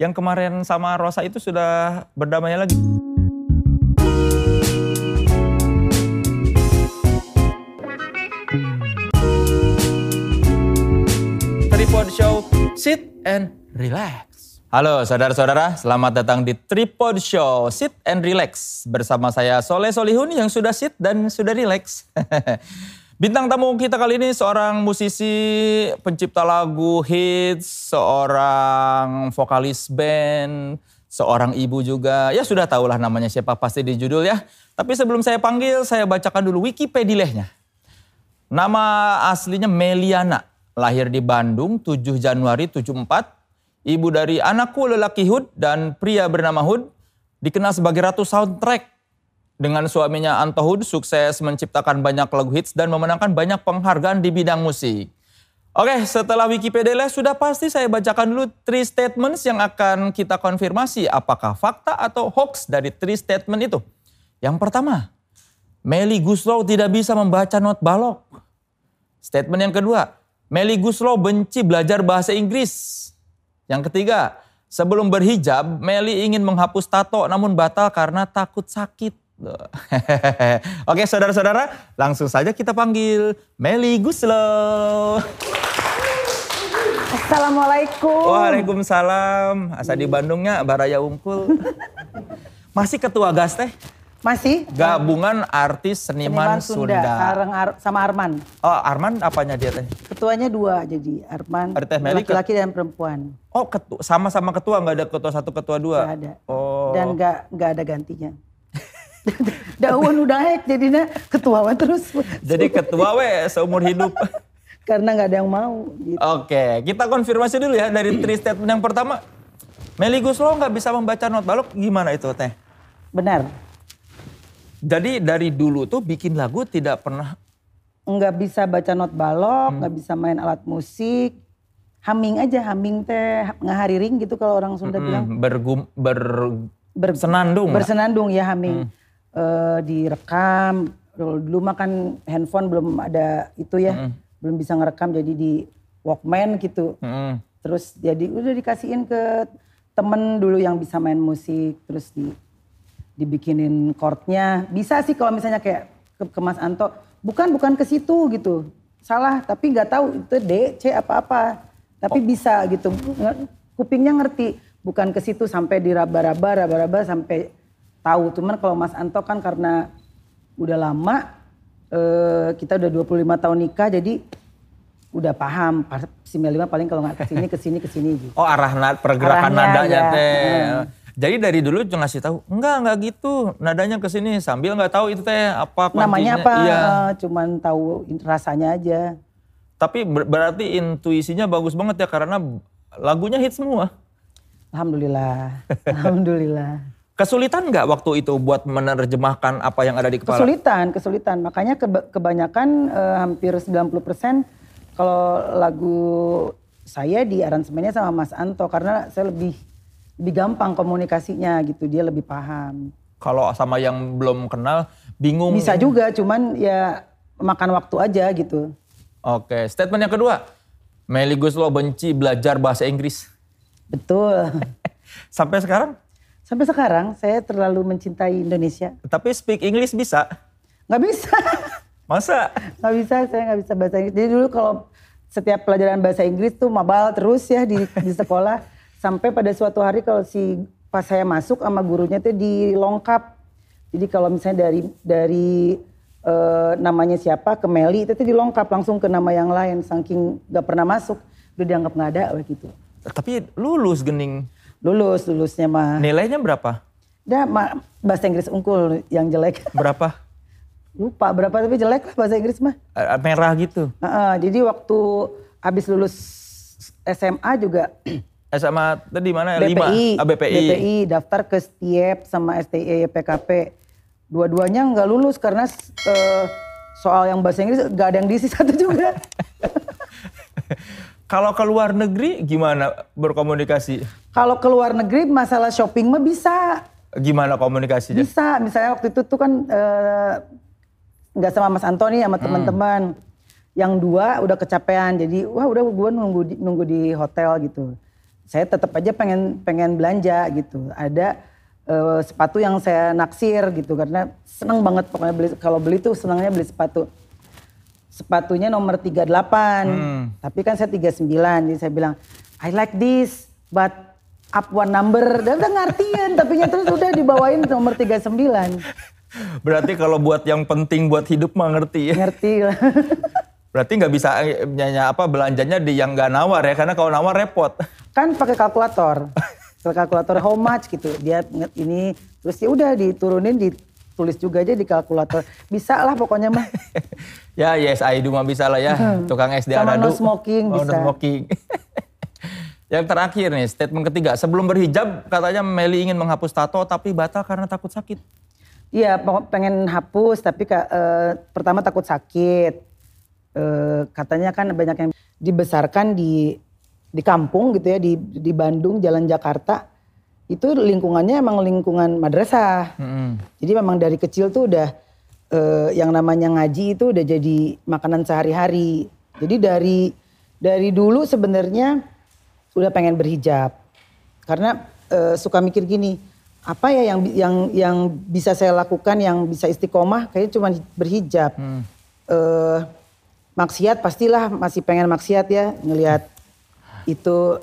Yang kemarin sama Rosa itu sudah berdamai lagi. Tripod Show, sit and relax. Halo saudara-saudara, selamat datang di Tripod Show, sit and relax. Bersama saya Soleh Solihun yang sudah sit dan sudah relax. Bintang tamu kita kali ini seorang musisi, pencipta lagu hits, seorang vokalis band, seorang ibu juga. Ya sudah tahulah namanya siapa pasti di judul ya. Tapi sebelum saya panggil, saya bacakan dulu Wikipedia-nya. Nama aslinya Meliana, lahir di Bandung 7 Januari 74. Ibu dari anakku lelaki Hud dan pria bernama Hud. Dikenal sebagai Ratu Soundtrack dengan suaminya Anto Hud sukses menciptakan banyak lagu hits dan memenangkan banyak penghargaan di bidang musik. Oke, setelah Wikipedia sudah pasti saya bacakan dulu three statements yang akan kita konfirmasi apakah fakta atau hoax dari three statement itu. Yang pertama, Meli Guslow tidak bisa membaca not balok. Statement yang kedua, Meli Guslow benci belajar bahasa Inggris. Yang ketiga, sebelum berhijab, Meli ingin menghapus tato namun batal karena takut sakit. Oke saudara-saudara langsung saja kita panggil Meli Guslo. Assalamualaikum. Waalaikumsalam. Asa di Bandungnya Baraya Ungkul. Masih ketua gas teh? Masih? Gabungan artis seniman, Seniman Sunda. Sunda. Ar- sama Arman. Oh Arman apanya dia teh? Ketuanya dua jadi Arman. Laki-laki dan perempuan. Oh ketu sama-sama ketua nggak ada ketua satu ketua dua? Gak ada. Oh. Dan gak, nggak ada gantinya. Daun udah naik jadinya ketua we terus. Jadi ketua we seumur hidup. Karena nggak ada yang mau. Gitu. Oke, kita konfirmasi dulu ya dari three statement yang pertama. Meli Guslo nggak bisa membaca not balok, gimana itu teh? Benar. Jadi dari dulu tuh bikin lagu tidak pernah Nggak bisa baca not balok, Hmm. nggak bisa main alat musik. Humming aja, humming teh ngahariring gitu kalau orang Sunda bilang. mm, bergum, ber, Ber- senandung. nggak? bersenandung ya humming Hmm. Eh, direkam. Dulu, dulu mah kan handphone belum ada itu ya. Hmm. belum bisa ngerekam jadi di Walkman gitu. Mm-mm. terus jadi udah dikasihin ke temen dulu yang bisa main musik terus di dibikinin chordnya. Bisa sih kalau misalnya kayak ke, ke Mas Anto bukan bukan ke situ gitu. Salah tapi nggak tahu itu D C apa apa. Tapi bisa gitu. Kupingnya ngerti bukan ke situ sampai diraba-raba raba-raba sampai tahu cuman kalau Mas Anto kan karena udah lama eh, kita udah 25 tahun nikah jadi udah paham Pas- si Melima paling kalau nggak ke sini ke sini ke sini gitu Oh arah na- pergerakan Arahnya, nadanya ya. teh. Hmm. Jadi dari dulu cuma ngasih tahu, enggak enggak gitu, nadanya ke sini sambil nggak tahu itu teh apa kuncinya. namanya apa Iya. cuman tahu rasanya aja Tapi ber- berarti intuisinya bagus banget ya karena lagunya hit semua. Alhamdulillah Alhamdulillah Kesulitan nggak waktu itu buat menerjemahkan apa yang ada di kepala? kesulitan kesulitan makanya keba- kebanyakan eh, hampir 90% kalau lagu saya di aransemennya sama Mas Anto karena saya lebih lebih gampang komunikasinya gitu dia lebih paham Kalau sama yang belum kenal, bingung. bisa juga cuman ya makan waktu aja gitu Oke, statement yang kedua. Meli Guslo benci belajar bahasa Inggris. betul Sampai sekarang, sampai sekarang saya terlalu mencintai Indonesia. Tapi speak English bisa. nggak bisa. Masa? nggak bisa saya nggak bisa bahasa Inggris. Jadi dulu kalau setiap pelajaran bahasa Inggris tuh mabal terus ya di, di sekolah. Sampai pada suatu hari kalau si pas saya masuk sama gurunya tuh dilengkap jadi kalau misalnya dari dari eh, namanya siapa ke Meli itu tuh dilengkap langsung ke nama yang lain. Saking nggak pernah masuk udah dianggap nggak ada gitu Tapi lulus gening. Lulus lulusnya mah Nilainya berapa? dah ma- bahasa Inggris unggul yang jelek Berapa? lupa berapa tapi jelek lah bahasa Inggris mah Eh, Merah gitu. Heeh, jadi waktu habis lulus SMA juga SMA tadi mana? BPI, Ah, BPI. BPI daftar ke STIEP sama STE PKP. Dua-duanya nggak lulus karena eh, soal yang bahasa Inggris nggak ada yang diisi satu juga. Kalau ke luar negeri gimana berkomunikasi? Kalau ke luar negeri masalah shopping mah bisa, Gimana komunikasinya? bisa. Misalnya waktu itu tuh kan eh, nggak sama Mas Antoni sama teman-teman. Yang dua udah kecapean, jadi wah udah gue nunggu di, nunggu di hotel gitu. saya tetap aja pengen pengen belanja gitu. Ada uh, sepatu yang saya naksir gitu karena seneng banget pokoknya beli kalau beli tuh senangnya beli sepatu. Sepatunya nomor 38. Hmm. Tapi kan saya 39 jadi saya bilang I like this but up one number. Dan udah tapi terus udah dibawain nomor 39. Berarti kalau buat yang penting buat hidup mah ngerti ya. Ngerti lah. Berarti nggak bisa eh, nyanya apa belanjanya di yang nggak nawar ya karena kalau nawar repot. Kan pakai kalkulator. kalkulator how much gitu. Dia ini terus ya udah diturunin ditulis juga aja di kalkulator. Bisa lah pokoknya mah. ya yes I do mah bisa lah ya. Tukang SD Sama no smoking oh, bisa. No smoking. Yang terakhir nih, statement ketiga. Sebelum berhijab, katanya Meli ingin menghapus tato tapi batal karena takut sakit. Iya, pengen hapus tapi uh, pertama takut sakit eh, katanya kan banyak yang dibesarkan di di kampung gitu ya di di Bandung Jalan Jakarta itu lingkungannya emang lingkungan madrasah. Hmm. Jadi memang dari kecil tuh udah eh, yang namanya ngaji itu udah jadi makanan sehari-hari. Jadi dari dari dulu sebenarnya udah pengen berhijab. Karena eh, suka mikir gini, apa ya yang yang yang bisa saya lakukan yang bisa istiqomah kayaknya cuma berhijab. Hmm. Eh, maksiat pastilah masih pengen maksiat ya ngelihat itu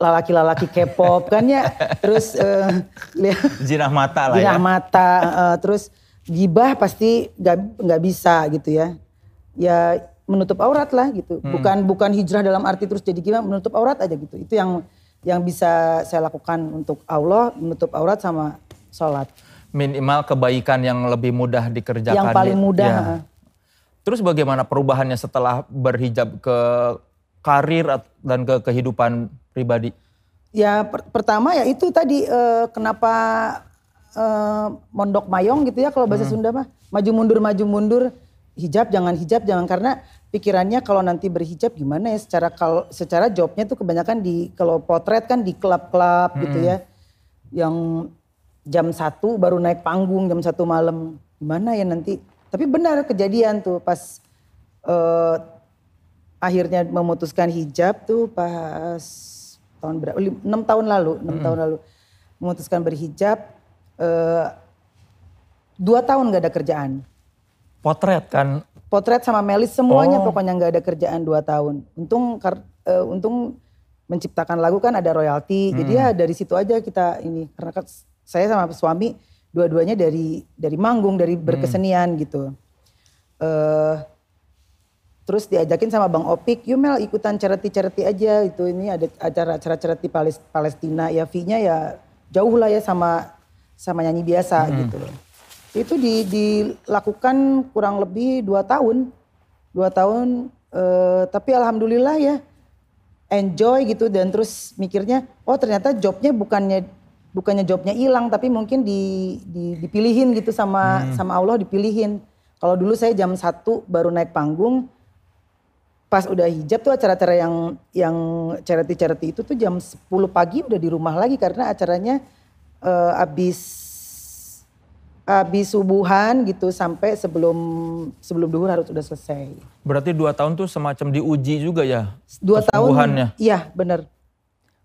lalaki-lalaki K-pop kan ya terus uh, lihat jinah mata lah jinah ya. mata uh, terus gibah pasti nggak nggak bisa gitu ya ya menutup aurat lah gitu hmm. bukan bukan hijrah dalam arti terus jadi gimana menutup aurat aja gitu itu yang yang bisa saya lakukan untuk Allah menutup aurat sama sholat minimal kebaikan yang lebih mudah dikerjakan yang paling mudah ya. Terus bagaimana perubahannya setelah berhijab ke karir dan ke kehidupan pribadi? Ya per pertama ya itu tadi uh, kenapa uh, mondok mayong gitu ya kalau bahasa hmm. Sunda mah maju mundur maju mundur hijab jangan hijab jangan karena pikirannya kalau nanti berhijab gimana ya secara kalau secara jobnya tuh kebanyakan di kalau potret kan di klub-klub gitu hmm. gitu ya yang jam satu baru naik panggung jam satu malam gimana ya nanti tapi benar kejadian tuh pas uh, akhirnya memutuskan hijab tuh pas tahun berapa? Enam tahun lalu, enam hmm. tahun lalu memutuskan berhijab. Uh, dua tahun gak ada kerjaan. Potret kan? Potret sama Melis semuanya oh. pokoknya gak ada kerjaan dua tahun. Untung uh, untung menciptakan lagu kan ada royalti. Hmm. Jadi ya dari situ aja kita ini karena kan saya sama suami dua-duanya dari dari manggung dari hmm. berkesenian hmm. gitu uh, terus diajakin sama bang Opik yuk Mel ikutan charity-charity aja itu ini ada acara-acara charity Palestina ya fee-nya ya jauh lah ya sama sama nyanyi biasa hmm. gitu itu di, dilakukan kurang lebih dua tahun dua tahun uh, tapi alhamdulillah ya enjoy gitu dan terus mikirnya oh ternyata jobnya bukannya bukannya jobnya hilang tapi mungkin di, di dipilihin gitu sama hmm. sama Allah dipilihin. Kalau dulu saya jam satu baru naik panggung, pas udah hijab tuh acara-acara yang yang charity-charity itu tuh jam 10 pagi udah di rumah lagi karena acaranya uh, abis abis subuhan gitu sampai sebelum sebelum duhur harus udah selesai. Berarti dua tahun tuh semacam diuji juga ya? Dua tahun. Iya bener.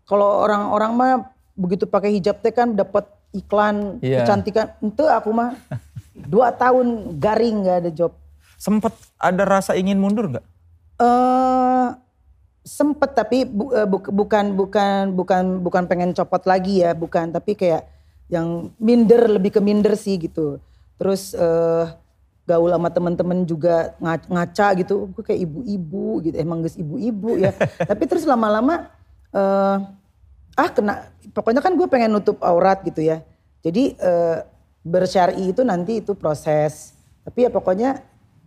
Kalau orang-orang mah begitu pakai hijab teh kan dapat iklan yeah. kecantikan. Itu aku mah dua tahun garing nggak ada job. Sempet ada rasa ingin mundur nggak? Uh, sempet tapi bu, uh, bu, bukan bukan bukan bukan pengen copot lagi ya bukan tapi kayak yang minder lebih ke minder sih gitu terus uh, gaul sama temen-temen juga ngaca gitu gue kayak ibu-ibu gitu emang guys ibu-ibu ya tapi terus lama-lama uh, ah kena pokoknya kan gue pengen nutup aurat gitu ya. Jadi uh, bersyari itu nanti itu proses. Tapi ya pokoknya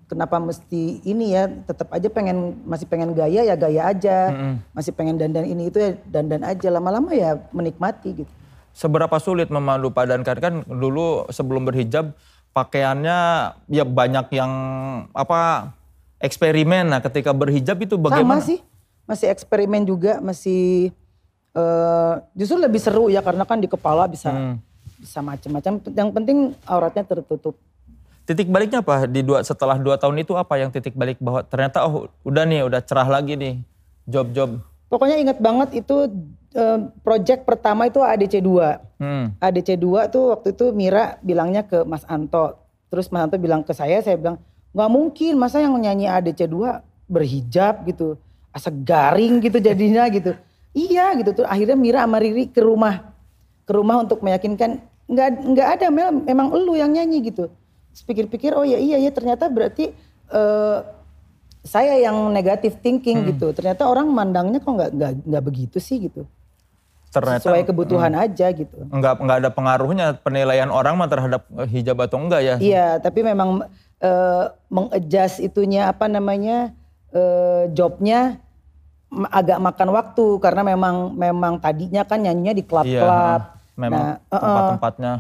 kenapa mesti ini ya tetap aja pengen masih pengen gaya ya gaya aja. Mm -hmm. Masih pengen dandan ini itu ya dandan aja lama-lama ya menikmati gitu. Seberapa sulit memadu padankan kan dulu sebelum berhijab pakaiannya ya banyak yang apa eksperimen. Nah ketika berhijab itu bagaimana? Sama sih, masih eksperimen juga, masih uh, justru lebih seru ya karena kan di kepala bisa hmm. bisa macam-macam. Yang penting auratnya tertutup. Titik baliknya apa di dua setelah dua tahun itu apa yang titik balik bahwa ternyata oh udah nih udah cerah lagi nih job-job. Pokoknya ingat banget itu uh, project pertama itu ADC 2. Hmm. ADC 2 tuh waktu itu Mira bilangnya ke Mas Anto. Terus Mas Anto bilang ke saya, saya bilang nggak mungkin masa yang nyanyi ADC 2 berhijab gitu. Asa garing gitu jadinya gitu. Iya gitu tuh akhirnya Mira sama Riri ke rumah. Ke rumah untuk meyakinkan nggak nggak ada Mel memang elu yang nyanyi gitu. Pikir-pikir oh ya iya ya ternyata berarti uh, saya yang negatif thinking hmm. gitu. Ternyata orang mandangnya kok nggak nggak nggak begitu sih gitu. Ternyata, Sesuai kebutuhan hmm, aja gitu. Enggak enggak ada pengaruhnya penilaian orang mah terhadap hijab atau enggak ya? Iya, tapi memang uh, mengadjust itunya apa namanya uh, jobnya agak makan waktu karena memang memang tadinya kan nyanyinya di klub-klub. Iya, memang nah, tempat-tempatnya.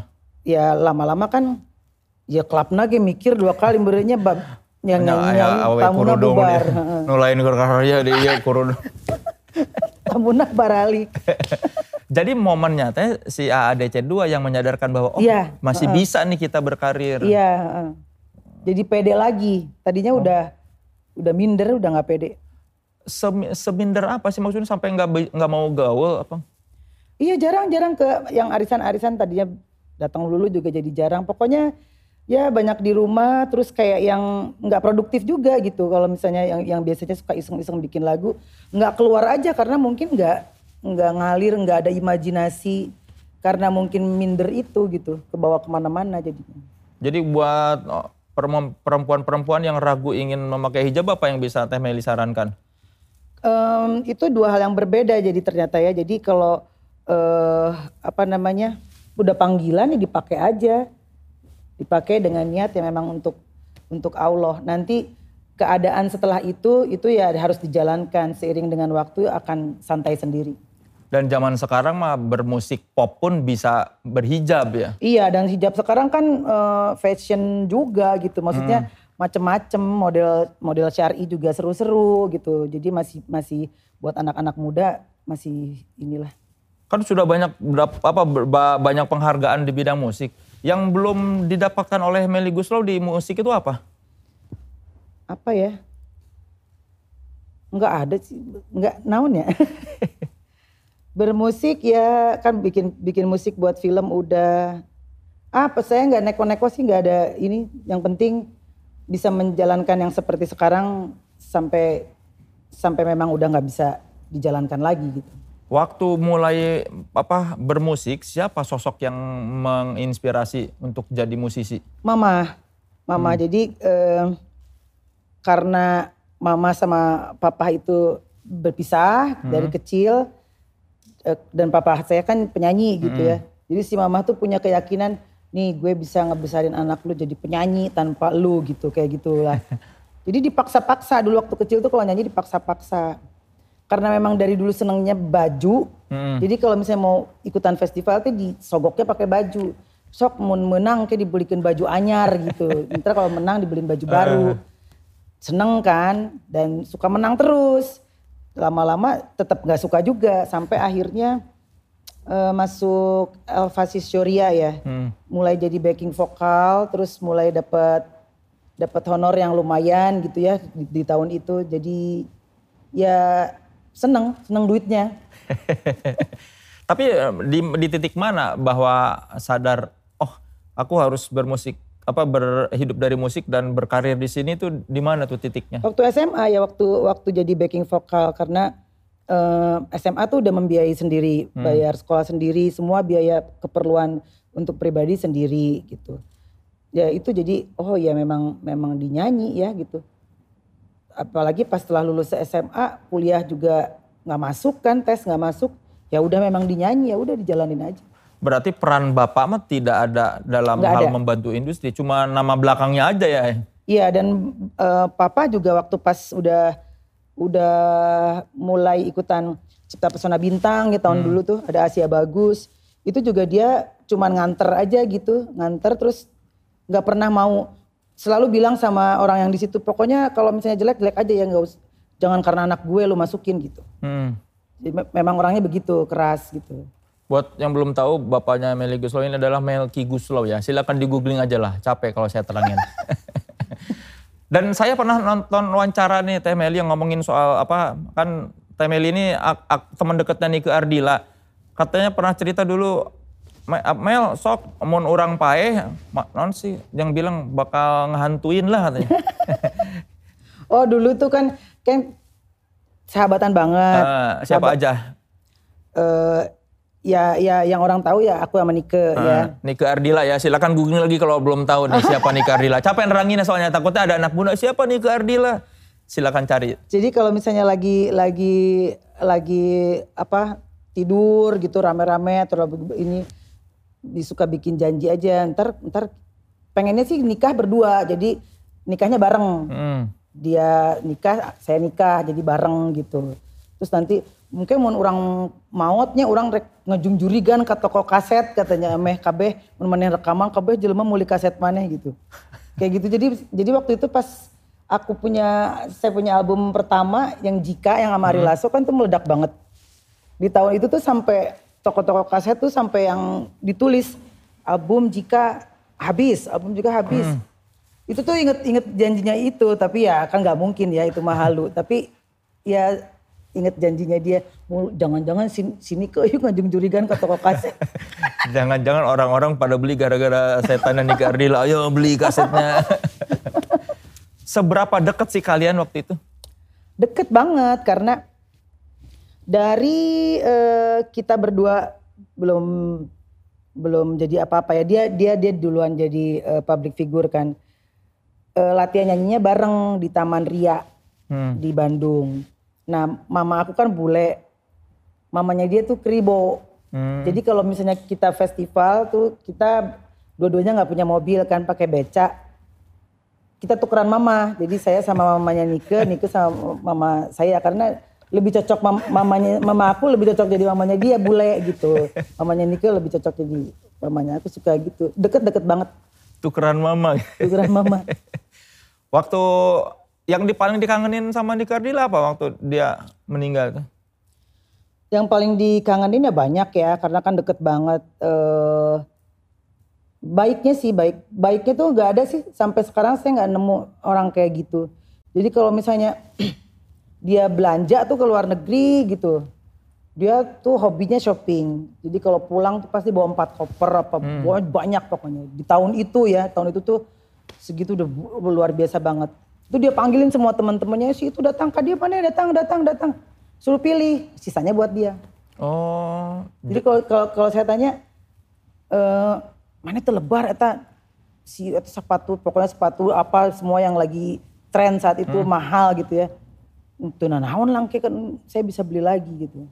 ya lama-lama kan ya klub lagi mikir dua kali berenya yang nyanyi tamuna bubar. Nulain karya di iya kurudung. tamuna baralik. Jadi momennya teh si AADC 2 yang menyadarkan bahwa oh ya, masih uh, bisa nih kita berkarir. Iya. Uh. Jadi pede lagi. Tadinya oh. udah udah minder, udah nggak pede. Sem, seminder apa sih maksudnya sampai nggak nggak mau gaul apa? Iya jarang-jarang ke yang arisan-arisan tadinya datang lulu juga jadi jarang. Pokoknya ya banyak di rumah terus kayak yang nggak produktif juga gitu. Kalau misalnya yang yang biasanya suka iseng-iseng bikin lagu nggak keluar aja karena mungkin nggak nggak ngalir nggak ada imajinasi. Karena mungkin minder itu gitu ke bawah ke mana-mana jadinya. Jadi buat oh, perempuan-perempuan yang ragu ingin memakai hijab apa yang bisa Teh Meli sarankan? Um, itu dua hal yang berbeda jadi ternyata ya. Jadi kalau uh, apa namanya udah panggilan ya dipakai aja dipakai dengan niat yang memang untuk untuk Allah. Nanti keadaan setelah itu itu ya harus dijalankan seiring dengan waktu akan santai sendiri. Dan zaman sekarang mah bermusik pop pun bisa berhijab ya. Iya dan hijab sekarang kan uh, fashion juga gitu. Maksudnya hmm. macem-macem model model syari juga seru-seru gitu. Jadi masih masih buat anak-anak muda masih inilah. Kan sudah banyak apa banyak penghargaan di bidang musik. Yang belum didapatkan oleh Meli Guslow di musik itu apa? Apa ya? Enggak ada sih, enggak naon ya. Bermusik ya kan bikin bikin musik buat film udah apa saya nggak neko-neko sih nggak ada ini yang penting bisa menjalankan yang seperti sekarang sampai sampai memang udah nggak bisa dijalankan lagi gitu. Waktu mulai apa bermusik, siapa sosok yang menginspirasi untuk jadi musisi? Mama, mama. Hmm. Jadi eh, karena mama sama papa itu berpisah hmm. dari kecil eh, dan papa saya kan penyanyi gitu ya. hmm. ya. Jadi si mama tuh punya keyakinan, nih gue bisa ngebesarin anak lu jadi penyanyi tanpa lu gitu kayak gitulah. jadi dipaksa-paksa dulu waktu kecil tuh kalau nyanyi dipaksa-paksa karena memang dari dulu senangnya baju. Hmm. Jadi kalau misalnya mau ikutan festival tuh disogoknya pakai baju. Sok mau menang kayak dibelikan baju anyar gitu. Ntar kalau menang dibeliin baju baru. Uh. Seneng kan dan suka menang terus. Lama-lama tetap nggak suka juga sampai akhirnya uh, masuk Elvasis Shoria ya. Hmm. Mulai jadi backing vokal terus mulai dapat dapat honor yang lumayan gitu ya di, di tahun itu. Jadi ya seneng, seneng duitnya. Tapi di, di titik mana bahwa sadar, oh aku harus bermusik, apa berhidup dari musik dan berkarir di sini tuh di mana tuh titiknya? Waktu SMA ya, waktu waktu jadi backing vokal karena uh, eh, SMA tuh udah membiayai sendiri, hmm. bayar sekolah sendiri, semua biaya keperluan untuk pribadi sendiri gitu. Ya itu jadi oh ya memang memang dinyanyi ya gitu apalagi pas setelah lulus SMA kuliah juga nggak masuk kan tes nggak masuk ya udah memang dinyanyi ya udah dijalanin aja berarti peran bapak mah tidak ada dalam gak hal ada. membantu industri cuma nama belakangnya aja ya iya dan uh, papa juga waktu pas udah udah mulai ikutan cipta pesona bintang ya tahun hmm. dulu tuh ada Asia bagus itu juga dia cuman nganter aja gitu nganter terus nggak pernah mau selalu bilang sama orang yang di situ pokoknya kalau misalnya jelek jelek aja ya nggak usah jangan karena anak gue lu masukin gitu. Hmm. Jadi memang orangnya begitu keras gitu. Buat yang belum tahu bapaknya Meli Guslow ini adalah Melki Guslow ya. Silakan di googling aja lah, capek kalau saya terangin. Dan saya pernah nonton wawancara nih Teh Meli yang ngomongin soal apa kan Temeli ini teman dekatnya Nike Ardila. Katanya pernah cerita dulu Mel sok mau orang pae non sih yang bilang bakal ngehantuin lah katanya. oh dulu tuh kan kan sahabatan banget. Uh, siapa Sahabat, aja? Uh, ya ya yang orang tahu ya aku sama Nike uh, ya. Nike Ardila ya silakan googling lagi kalau belum tahu nih siapa Nike Ardila. Capek nerangin soalnya takutnya ada anak muda siapa Nike Ardila. Silakan cari. Jadi kalau misalnya lagi lagi lagi apa tidur gitu rame-rame atau ini disuka bikin janji aja. Ntar ntar pengennya sih nikah berdua. Jadi nikahnya bareng. Hmm. dia nikah saya nikah jadi bareng gitu. Terus nanti mungkin mau orang mautnya orang rek ngejung jurigan ke toko kaset katanya meh kabeh. Menemani rekaman kabeh jelema muli kaset mana gitu. Kayak gitu. Jadi jadi waktu itu pas aku punya saya punya album pertama yang Jika yang sama Ari hmm. Lasso kan tuh meledak banget. Di tahun itu tuh sampai toko-toko kaset tuh sampai yang ditulis album jika habis, album juga habis. Hmm. Itu tuh inget-inget janjinya itu, tapi ya kan nggak mungkin ya itu mahalu. tapi ya inget janjinya dia, jangan-jangan sini, sini ke yuk ngajung jurigan ke toko kaset. Jangan-jangan orang-orang pada beli gara-gara setan dan Nika Ardila, ayo beli kasetnya. Seberapa deket sih kalian waktu itu? Deket banget karena dari uh, kita berdua belum belum jadi apa-apa ya dia dia dia duluan jadi uh, public figure kan uh, latihan nyanyinya bareng di Taman Ria hmm. di Bandung. Nah mama aku kan bule, mamanya dia tuh kribo. Hmm. Jadi kalau misalnya kita festival tuh kita dua-duanya nggak punya mobil kan pakai beca. Kita tukeran mama, jadi saya sama mamanya Nike, Nike sama mama saya karena lebih cocok mam mamanya mama aku lebih cocok jadi mamanya dia bule gitu. Mamanya Nike lebih cocok jadi mamanya aku suka gitu. Deket-deket banget. Tukeran mama. Tukeran mama. Waktu yang di paling dikangenin sama Nike Ardila apa waktu dia meninggal tuh? Yang paling dikangenin ya banyak ya karena kan deket banget uh, baiknya sih baik baiknya tuh nggak ada sih. Sampai sekarang saya nggak nemu orang kayak gitu. Jadi kalau misalnya dia belanja tuh ke luar negeri gitu. Dia tuh hobinya shopping. Jadi kalau pulang tuh pasti bawa empat koper apa hmm. banyak pokoknya. Di tahun itu ya, tahun itu tuh segitu udah luar biasa banget. Itu dia panggilin semua teman-temannya sih itu datang ke dia mana datang datang datang. Suruh pilih, sisanya buat dia. Oh. Jadi kalau kalau, kalau saya tanya eh mana itu lebar eta si itu sepatu pokoknya sepatu apa semua yang lagi tren saat itu hmm. mahal gitu ya itu nanawan langke kan saya bisa beli lagi gitu.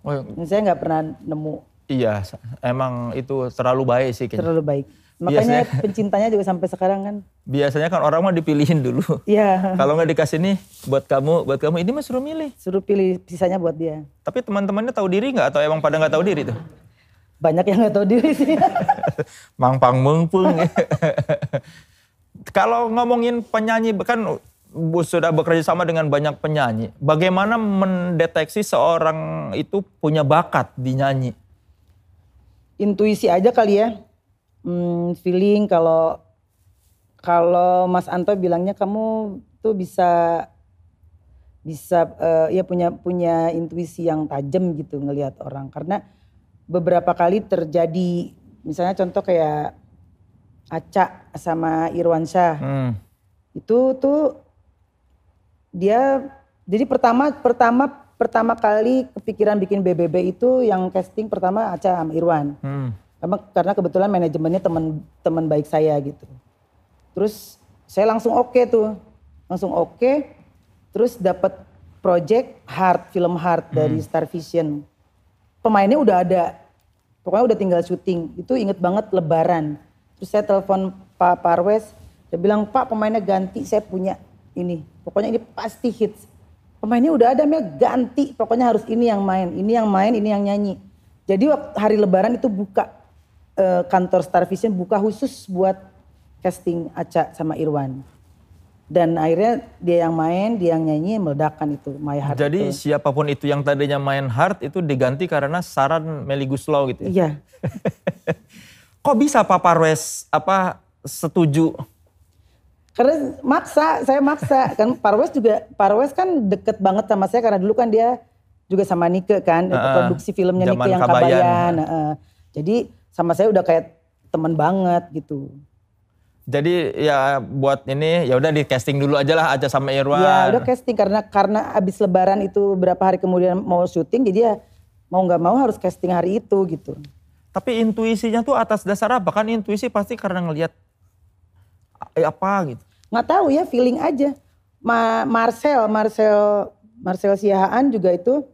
Oh, iya. saya nggak pernah nemu. Iya, emang itu terlalu baik sih. Kayaknya. Terlalu baik. Makanya biasanya, pencintanya juga sampai sekarang kan. Biasanya kan orang mah dipilihin dulu. Iya. Kalau nggak dikasih nih buat kamu, buat kamu ini mah suruh milih. Suruh pilih sisanya buat dia. Tapi teman-temannya tahu diri nggak atau emang pada nggak tahu diri tuh? Banyak yang nggak tahu diri sih. Mangpang mengpung. Kalau ngomongin penyanyi kan sudah bekerja sama dengan banyak penyanyi. Bagaimana mendeteksi seorang itu punya bakat di nyanyi? Intuisi aja kali ya. Hmm, feeling kalau kalau Mas Anto bilangnya kamu tuh bisa bisa uh, ya punya punya intuisi yang tajam gitu ngelihat orang karena beberapa kali terjadi misalnya contoh kayak Aca sama Irwansyah hmm. itu tuh dia jadi pertama pertama pertama kali kepikiran bikin BBB itu yang casting pertama Aca sama Irwan. Hmm. Karena, karena kebetulan manajemennya teman teman baik saya gitu. Terus saya langsung oke okay tuh. Langsung oke. Okay, terus dapat project Hard, film Hard hmm. dari Star Vision. Pemainnya udah ada. Pokoknya udah tinggal syuting. Itu inget banget lebaran. Terus saya telepon Pak Parwes. Dia bilang, Pak pemainnya ganti, saya punya ini. Pokoknya ini pasti hits. Pemainnya udah ada Mel ganti. Pokoknya harus ini yang main, ini yang main, ini yang nyanyi. Jadi waktu hari lebaran itu buka eh, kantor Star Vision buka khusus buat casting Aca sama Irwan. Dan akhirnya dia yang main, dia yang nyanyi, meledakan itu My Heart. Jadi itu. siapa pun itu yang tadinya main Heart itu diganti karena saran Meli Guslow gitu ya? Iya. Kok bisa Pak Parwes apa setuju karena maksa, saya maksa kan Parwes juga Parwes kan deket banget sama saya karena dulu kan dia juga sama Nike kan, uh, produksi filmnya Nike yang Kabayan. Kabayan. Uh, jadi sama saya udah kayak teman banget gitu. Jadi ya buat ini ya udah di casting dulu aja lah aja sama Irwan. Ya udah casting karena karena abis Lebaran itu berapa hari kemudian mau syuting jadi ya mau nggak mau harus casting hari itu gitu. Tapi intuisinya tuh atas dasar apa kan intuisi pasti karena ngelihat apa gitu. Nggak tahu ya feeling aja. Ma Marcel Marcel Marcel Siahaan juga itu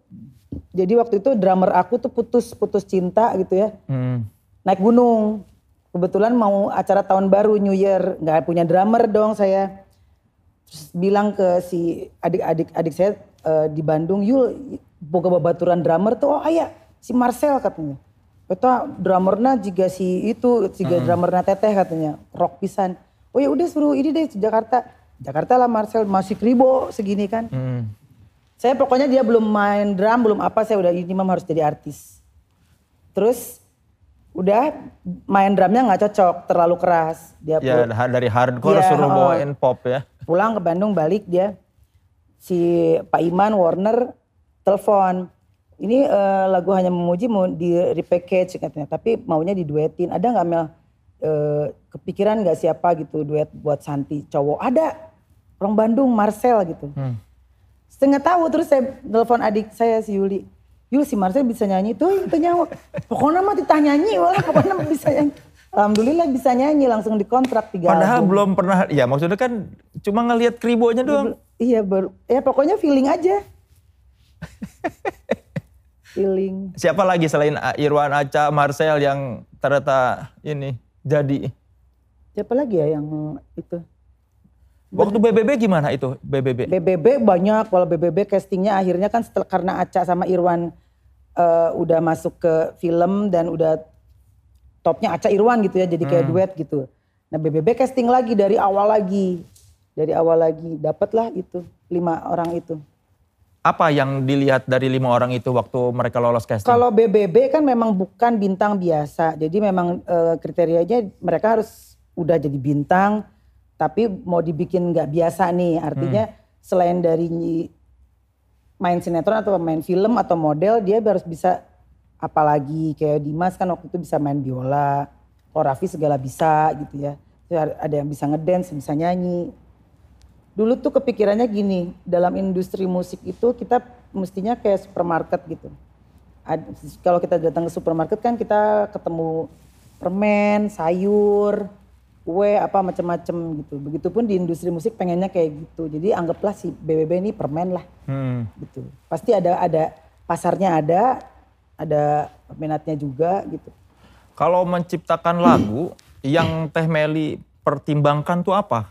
jadi waktu itu drummer aku tuh putus putus cinta gitu ya. Hmm. Naik gunung kebetulan mau acara tahun baru New Year nggak punya drummer dong saya terus bilang ke si adik-adik adik saya uh, di Bandung yul boga babaturan drummer tuh oh ayah si Marcel katanya itu drummernya juga si itu juga hmm. drummernya teteh katanya rock pisan oh ya udah suruh ini deh Jakarta. Jakarta lah Marcel masih kribo segini kan. Hmm. saya pokoknya dia belum main drum belum apa saya udah ini memang harus jadi artis. Terus udah main drumnya nggak cocok terlalu keras. Dia ya dari hardcore ya, suruh oh, bawain pop ya. pulang ke Bandung balik dia si Pak Iman Warner telepon. Ini uh, lagu hanya memuji mau di repackage katanya. Tapi maunya diduetin. Ada nggak Mel uh, kepikiran nggak siapa gitu duet buat Santi cowok ada orang Bandung Marcel gitu hmm. setengah tahu terus saya telepon adik saya si Yuli Yul si Marcel bisa nyanyi tuh itu nyawa. Pokoknya mah ditanya nyanyi lah, pokoknya bisa nyanyi. Alhamdulillah bisa nyanyi langsung dikontrak tiga Padahal album. belum pernah, ya maksudnya kan cuma ngelihat kribonya doang. Iya, baru, ya pokoknya feeling aja. feeling. Siapa lagi selain Irwan Aca, Marcel yang ternyata ini jadi? Siapa lagi ya yang itu? Waktu BBB gimana itu BBB? BBB banyak, kalau BBB castingnya akhirnya kan setelah karena Aca sama Irwan uh, udah masuk ke film dan udah topnya Aca Irwan gitu ya jadi kayak hmm. duet gitu. Nah BBB casting lagi dari awal lagi, dari awal lagi dapatlah itu lima orang itu. Apa yang dilihat dari lima orang itu waktu mereka lolos casting? Kalau BBB kan memang bukan bintang biasa, jadi memang e, kriterianya mereka harus udah jadi bintang, tapi mau dibikin nggak biasa nih, artinya hmm. selain dari main sinetron atau main film atau model dia harus bisa apalagi kayak Dimas kan waktu itu bisa main biola, kalau Raffi segala bisa gitu ya. Ada yang bisa ngedance, bisa nyanyi. Dulu tuh kepikirannya gini, dalam industri musik itu kita mestinya kayak supermarket gitu. Kalau kita datang ke supermarket kan kita ketemu permen, sayur, kue apa macam-macam gitu. Begitupun di industri musik pengennya kayak gitu. Jadi anggaplah si BBB ini permen lah. Hmm. Gitu. Pasti ada ada pasarnya ada, ada peminatnya juga gitu. Kalau menciptakan lagu yang Teh Meli pertimbangkan tuh apa?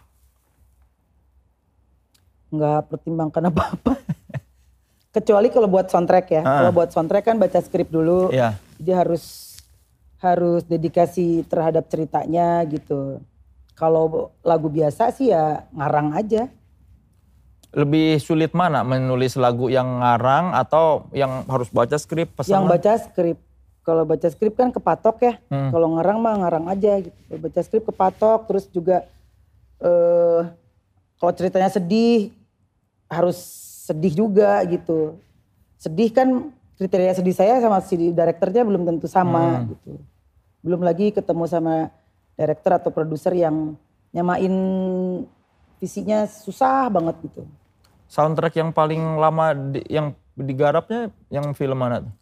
Enggak pertimbangkan apa-apa. Kecuali kalau buat soundtrack ya. Ah. Kalau buat soundtrack kan baca skrip dulu. Yeah. Jadi harus harus dedikasi terhadap ceritanya gitu. Kalau lagu biasa sih ya ngarang aja. Lebih sulit mana menulis lagu yang ngarang atau yang harus baca skrip? Pesanan? Yang baca skrip. Kalau baca skrip kan kepatok ya. Hmm. Kalau ngarang mah ngarang aja gitu. Baca skrip kepatok terus juga eh kalau ceritanya sedih harus sedih juga gitu. Sedih kan kriteria sedih saya sama si direkturnya belum tentu sama hmm. gitu. Belum lagi ketemu sama director atau produser yang nyamain visinya susah banget gitu. Soundtrack yang paling lama di, yang digarapnya yang film mana tuh?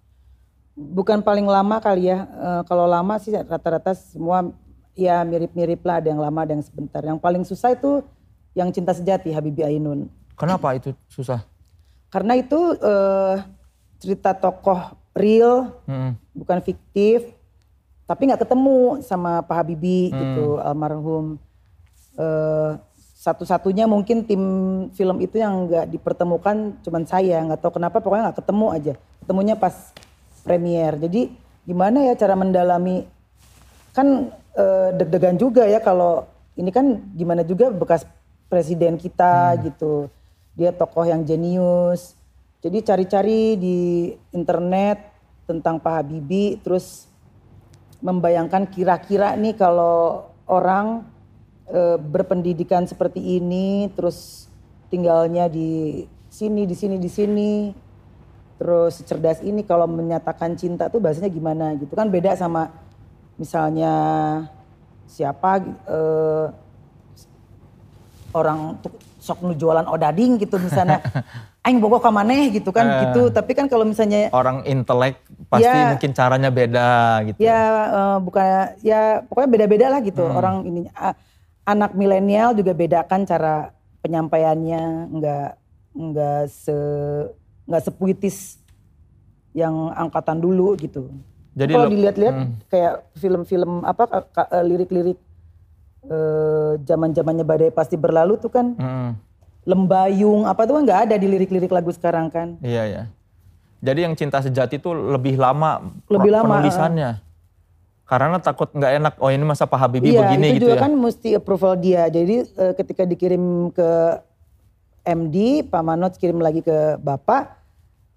Bukan paling lama kali ya. E, kalau lama sih rata-rata semua ya mirip-mirip lah. Ada yang lama, ada yang sebentar. Yang paling susah itu yang Cinta Sejati Habibie Ainun. Kenapa itu susah? Karena itu e, cerita tokoh real, hmm. bukan fiktif tapi nggak ketemu sama Pak Habibie hmm. gitu almarhum uh, satu-satunya mungkin tim film itu yang nggak dipertemukan cuman saya nggak tahu kenapa pokoknya nggak ketemu aja ketemunya pas premier jadi gimana ya cara mendalami kan uh, deg-degan juga ya kalau ini kan gimana juga bekas presiden kita hmm. gitu dia tokoh yang jenius. Jadi cari-cari di internet tentang Pak Habibie terus membayangkan kira-kira nih kalau orang e, berpendidikan seperti ini terus tinggalnya di sini di sini di sini terus cerdas ini kalau menyatakan cinta tuh bahasanya gimana gitu. Kan beda sama misalnya siapa eh, orang sok nu jualan odading gitu misalnya aing bogo ka maneh gitu kan Eh. gitu tapi kan kalau misalnya Orang intelek pasti Ya. mungkin caranya beda gitu. ya eh, bukan ya pokoknya beda-beda lah gitu Hmm. orang ini anak milenial juga bedakan cara penyampaiannya nggak nggak se nggak sepuitis yang angkatan dulu gitu. Jadi kalau dilihat-lihat hmm. kayak film-film apa ka- ka- eh, zaman-zamannya badai pasti berlalu tuh kan Mm, lembayung apa tuh kan nggak ada di lirik-lirik lagu sekarang kan. iya ya. Jadi yang cinta sejati itu lebih lama Lebih lama, penulisannya. Karena takut nggak enak. Oh ini masa Pak Habibie iya, begini itu gitu juga ya. kan mesti approval dia. Jadi eh, ketika dikirim ke MD, Pak Manot kirim lagi ke Bapak.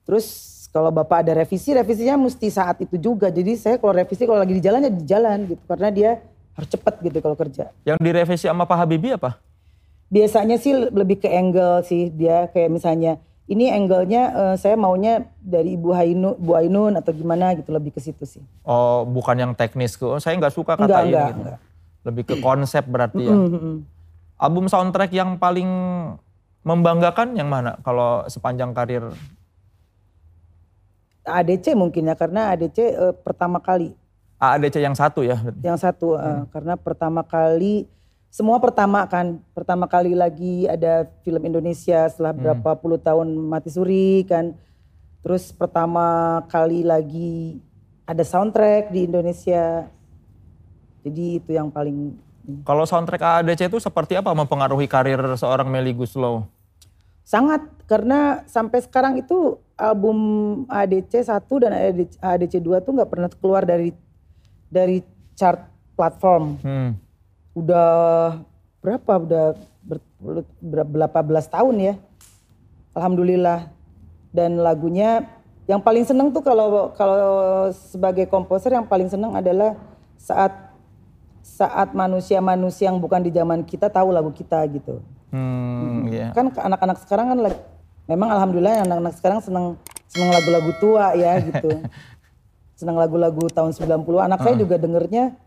Terus kalau Bapak ada revisi, revisinya mesti saat itu juga. Jadi saya kalau revisi kalau lagi di jalan ya di jalan gitu. Karena dia harus cepat gitu kalau kerja. Yang direvisi sama Pak Habibie apa? Biasanya sih lebih ke angle sih dia kayak misalnya ini angle-nya eh, saya maunya dari Ibu Hainu, Bu Ainun atau gimana gitu lebih ke situ sih. Oh bukan yang teknis ke. Oh, saya nggak suka kata Enggak, ini. enggak, gitu. enggak. Lebih ke konsep berarti ya. Album soundtrack yang paling membanggakan yang mana kalau sepanjang karir? ADC mungkin ya karena ADC eh, pertama kali AADC yang satu ya. yang satu eh, karena pertama kali semua pertama kan pertama kali lagi ada film Indonesia setelah berapa puluh tahun mati suri kan. Terus pertama kali lagi ada soundtrack di Indonesia. Jadi itu yang paling Kalau soundtrack AADC itu seperti apa mempengaruhi karir seorang Melly Guslow? sangat karena sampai sekarang itu album ADC 1 dan ADC, ADC 2 tuh nggak pernah keluar dari dari chart platform. Hmm. udah berapa? Udah ber, ber- berapa belas tahun ya? Alhamdulillah. Dan lagunya yang paling seneng tuh kalau kalau sebagai komposer yang paling seneng adalah saat saat manusia-manusia yang bukan di zaman kita tahu lagu kita gitu. Hmm, iya. kan anak-anak sekarang kan memang alhamdulillah anak-anak sekarang seneng seneng lagu-lagu tua ya gitu seneng lagu-lagu tahun 90 anak saya juga dengernya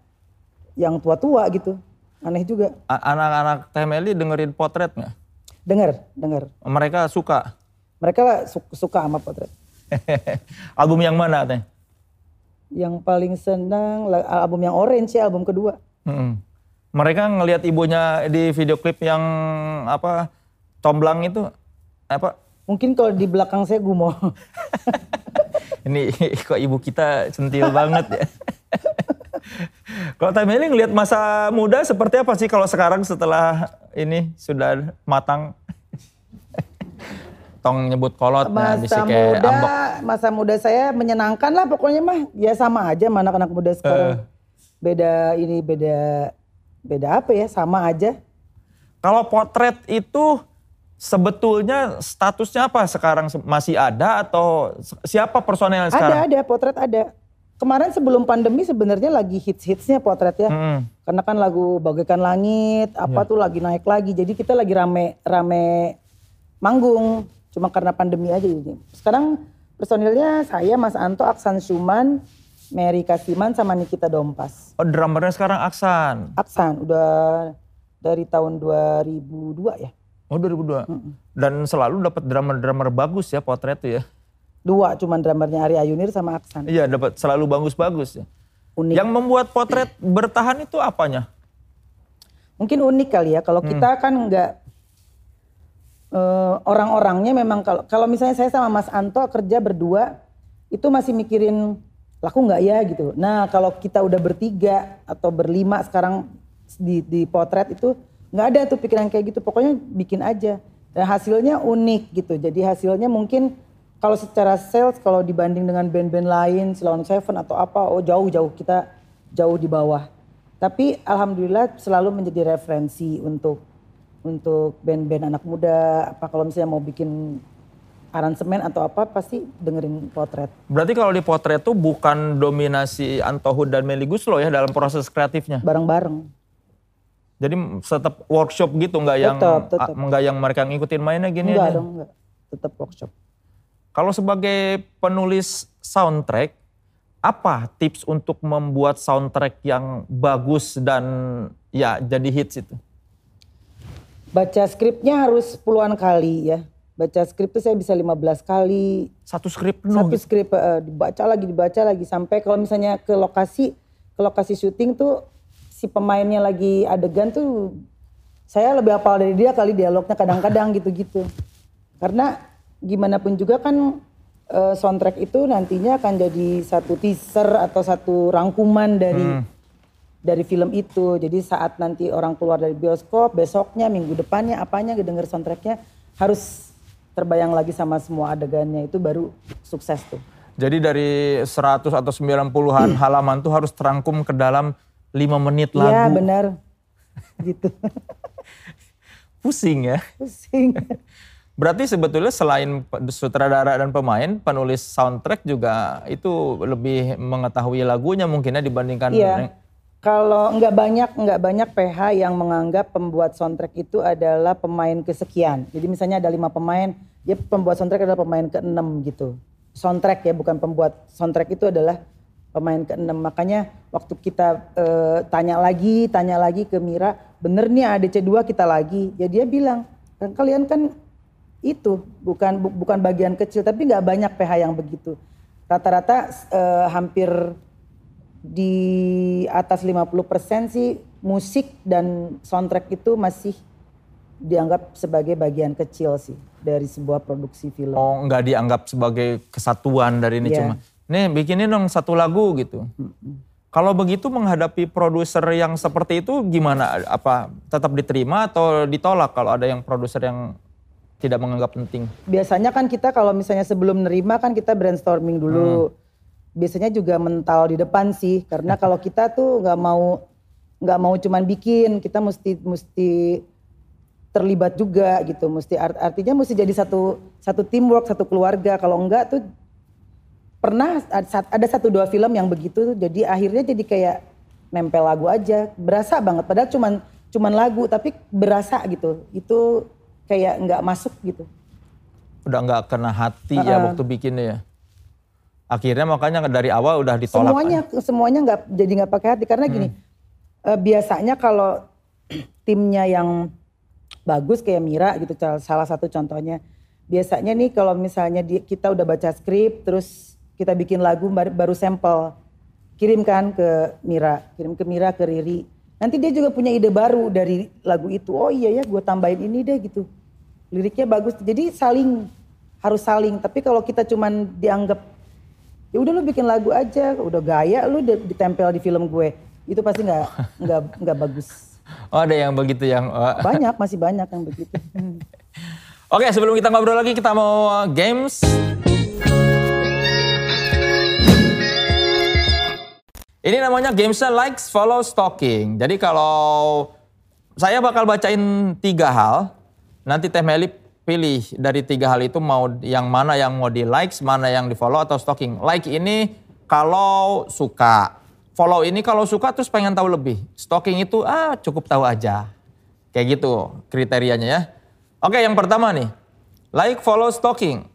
yang tua-tua gitu. Aneh juga. Anak-anak Melly dengerin potret nggak? denger denger. Mereka suka. mereka su- suka sama potret. Album yang mana Teh? yang paling senang album yang orange ya album kedua. Hmm. Mereka ngelihat ibunya di video klip yang apa comblang itu apa? Mungkin kalau di belakang saya gumoh ini kok ibu kita centil banget ya. kalau Teh Melly ngelihat masa muda seperti apa sih kalau sekarang setelah ini sudah matang? Tong nyebut kolot nah, bisa masa kayak muda ambok. masa muda saya menyenangkan lah pokoknya mah ya sama aja sama anak-anak muda sekarang beda ini beda beda apa ya sama aja Kalau potret itu sebetulnya statusnya apa sekarang? Masih ada atau siapa personel sekarang? ada ada potret ada. Kemarin sebelum pandemi sebenarnya lagi hits hitsnya potret ya. Mm-mm. karena kan lagu bagaikan langit apa tuh lagi naik lagi. Jadi kita lagi rame rame manggung. Cuma karena pandemi aja jadi sekarang personilnya saya Mas Anto Aksan Suman Mary Kasiman sama Nikita Dompas. Oh drummernya sekarang Aksan. Aksan udah dari tahun 2002 ya Oh 2002. Dan selalu dapat drummer-drummer bagus ya potret itu ya. dua cuman drummernya Ari Ayunir sama Aksan Iya dapat selalu bagus-bagus ya. unik Yang membuat potret bertahan itu apanya? mungkin unik kali ya kalau kita kan nggak eh, orang-orangnya memang kalau kalau misalnya saya sama Mas Anto kerja berdua itu masih mikirin laku nggak ya gitu. Nah kalau kita udah bertiga atau berlima sekarang di, di potret itu nggak ada tuh pikiran kayak gitu. Pokoknya bikin aja. Dan hasilnya unik gitu. Jadi hasilnya mungkin kalau secara sales kalau dibanding dengan band-band lain, Silon Seven atau apa, oh jauh-jauh kita jauh di bawah. Tapi alhamdulillah selalu menjadi referensi untuk untuk band-band anak muda. Apa kalau misalnya mau bikin aransemen atau apa pasti dengerin potret. Berarti kalau di potret itu bukan dominasi Antohud dan Meli Guslo ya dalam proses kreatifnya. Bareng-bareng. Jadi tetap workshop gitu nggak yang ah, nggak yang mereka ngikutin mainnya gini Enggak aja. dong, enggak. Tetap workshop. Kalau sebagai penulis soundtrack, apa tips untuk membuat soundtrack yang bagus dan ya jadi hits itu? Baca skripnya harus puluhan kali ya. Baca skrip itu saya bisa 15 kali. Satu skrip penuh Satu gitu? skrip uh, dibaca lagi, dibaca lagi. Sampai kalau misalnya ke lokasi, ke lokasi syuting tuh si pemainnya lagi adegan tuh saya lebih hafal dari dia kali dialognya kadang-kadang gitu-gitu. Karena gimana pun juga kan uh, soundtrack itu nantinya akan jadi satu teaser atau satu rangkuman dari hmm. dari film itu. Jadi saat nanti orang keluar dari bioskop, besoknya, minggu depannya, apanya denger soundtracknya harus terbayang lagi sama semua adegannya itu baru sukses tuh. Jadi dari 100 atau 90-an halaman tuh harus terangkum ke dalam 5 menit lagu. Iya benar. gitu. Pusing ya. Pusing. Berarti sebetulnya selain sutradara dan pemain, penulis soundtrack juga itu lebih mengetahui lagunya mungkinnya dibandingkan Iya. Kalau nggak banyak nggak banyak PH yang menganggap pembuat soundtrack itu adalah pemain kesekian. Jadi misalnya ada lima pemain, dia pembuat soundtrack adalah pemain keenam gitu. Soundtrack ya bukan pembuat soundtrack itu adalah pemain keenam. Makanya waktu kita e, tanya lagi, tanya lagi ke Mira, bener nih ADC 2 kita lagi. Ya dia bilang, kan kalian kan itu bukan bu, bukan bagian kecil tapi nggak banyak PH yang begitu. Rata-rata e, hampir di atas 50% sih musik dan soundtrack itu masih dianggap sebagai bagian kecil sih dari sebuah produksi film. Oh, nggak dianggap sebagai kesatuan dari ini yeah. cuma, nih bikinin dong satu lagu gitu. Kalau begitu menghadapi produser yang seperti itu gimana? Apa tetap diterima atau ditolak kalau ada yang produser yang tidak menganggap penting? Biasanya kan kita kalau misalnya sebelum nerima kan kita brainstorming dulu. Hmm. Biasanya juga mental di depan sih, karena kalau kita tuh nggak mau nggak mau cuman bikin, kita mesti mesti terlibat juga gitu, mesti art, artinya mesti jadi satu satu teamwork, satu keluarga. Kalau enggak tuh pernah ada satu dua film yang begitu, jadi akhirnya jadi kayak nempel lagu aja, berasa banget. Padahal cuman cuman lagu, tapi berasa gitu. Itu kayak nggak masuk gitu. Udah nggak kena hati uh ya waktu bikinnya ya. Akhirnya makanya dari awal udah ditolak. Semuanya kan? semuanya nggak jadi nggak pakai hati karena gini. Hmm. Uh, biasanya kalau timnya yang bagus kayak Mira gitu salah satu contohnya. Biasanya nih kalau misalnya di, kita udah baca skrip terus kita bikin lagu baru, baru sampel kirimkan ke Mira, kirim ke Mira ke Riri Nanti dia juga punya ide baru dari lagu itu. Oh iya ya gue tambahin ini deh gitu. Liriknya bagus. Jadi saling harus saling. Tapi kalau kita cuman dianggap ya udah lu bikin lagu aja, udah gaya lu ditempel di film gue. Itu pasti nggak nggak nggak bagus. Oh ada yang begitu yang oh. banyak masih banyak yang begitu. Oke sebelum kita ngobrol lagi kita mau games. Ini namanya gamesnya likes, follow, stalking. Jadi kalau saya bakal bacain tiga hal, nanti Teh Meli pilih dari tiga hal itu mau yang mana yang mau di likes, mana yang di follow atau stalking. Like ini kalau suka, follow ini kalau suka terus pengen tahu lebih. Stalking itu ah cukup tahu aja. Kayak gitu kriterianya ya. Oke yang pertama nih, like, follow, stalking.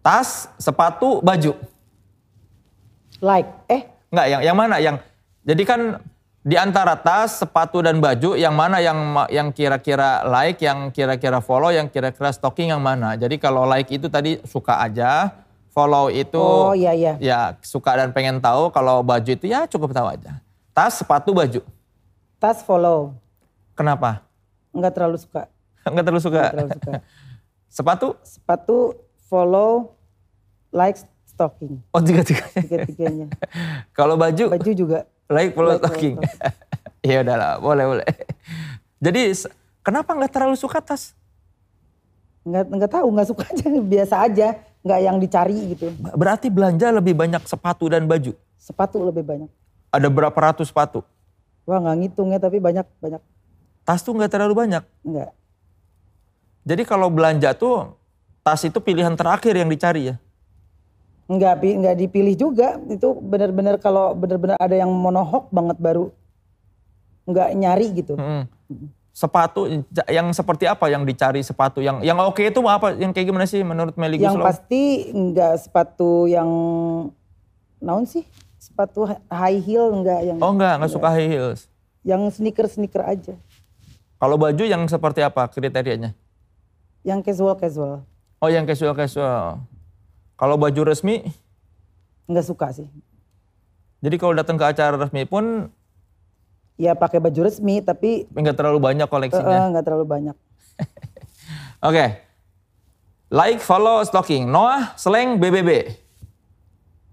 Tas, sepatu, baju. Like, eh Enggak, yang yang mana yang jadi kan di antara tas, sepatu dan baju yang mana yang yang kira-kira like, yang kira-kira follow, yang kira-kira stalking yang mana. Jadi kalau like itu tadi suka aja, follow itu oh, iya, iya. ya suka dan pengen tahu, kalau baju itu ya cukup tahu aja. Tas, sepatu, baju. Tas follow. Kenapa? Enggak terlalu suka. Enggak terlalu suka. Enggak terlalu suka. sepatu? Sepatu follow, like, stocking. Oh tiga-tiganya. Tiga-tiganya. Kalau baju? Baju juga. Like follow like stocking. Iya udahlah, boleh boleh. Jadi kenapa nggak terlalu suka tas? Nggak nggak tahu, nggak suka aja, biasa aja, nggak yang dicari gitu. Berarti belanja lebih banyak sepatu dan baju? Sepatu lebih banyak. Ada berapa ratus sepatu? Wah nggak ngitungnya tapi banyak banyak. Tas tuh nggak terlalu banyak? Nggak. Jadi kalau belanja tuh tas itu pilihan terakhir yang dicari ya? Nggak nggak dipilih juga itu benar-benar kalau benar-benar ada yang monohok banget baru nggak nyari gitu. Hmm. sepatu yang seperti apa yang dicari sepatu yang yang oke itu apa yang kayak gimana sih menurut Meli Yang Guslow? pasti enggak sepatu yang naon sih? Sepatu high heel enggak yang Oh enggak, enggak suka high heels. yang sneaker-sneaker aja. Kalau baju yang seperti apa kriterianya? Yang casual-casual. Oh yang casual casual. Kalau baju resmi, Enggak suka sih. jadi kalau datang ke acara resmi pun Ya pakai baju resmi tapi enggak terlalu banyak eh, koleksinya. eh, enggak terlalu banyak. Oke. Like, follow, stalking. Noah, Slang, BBB.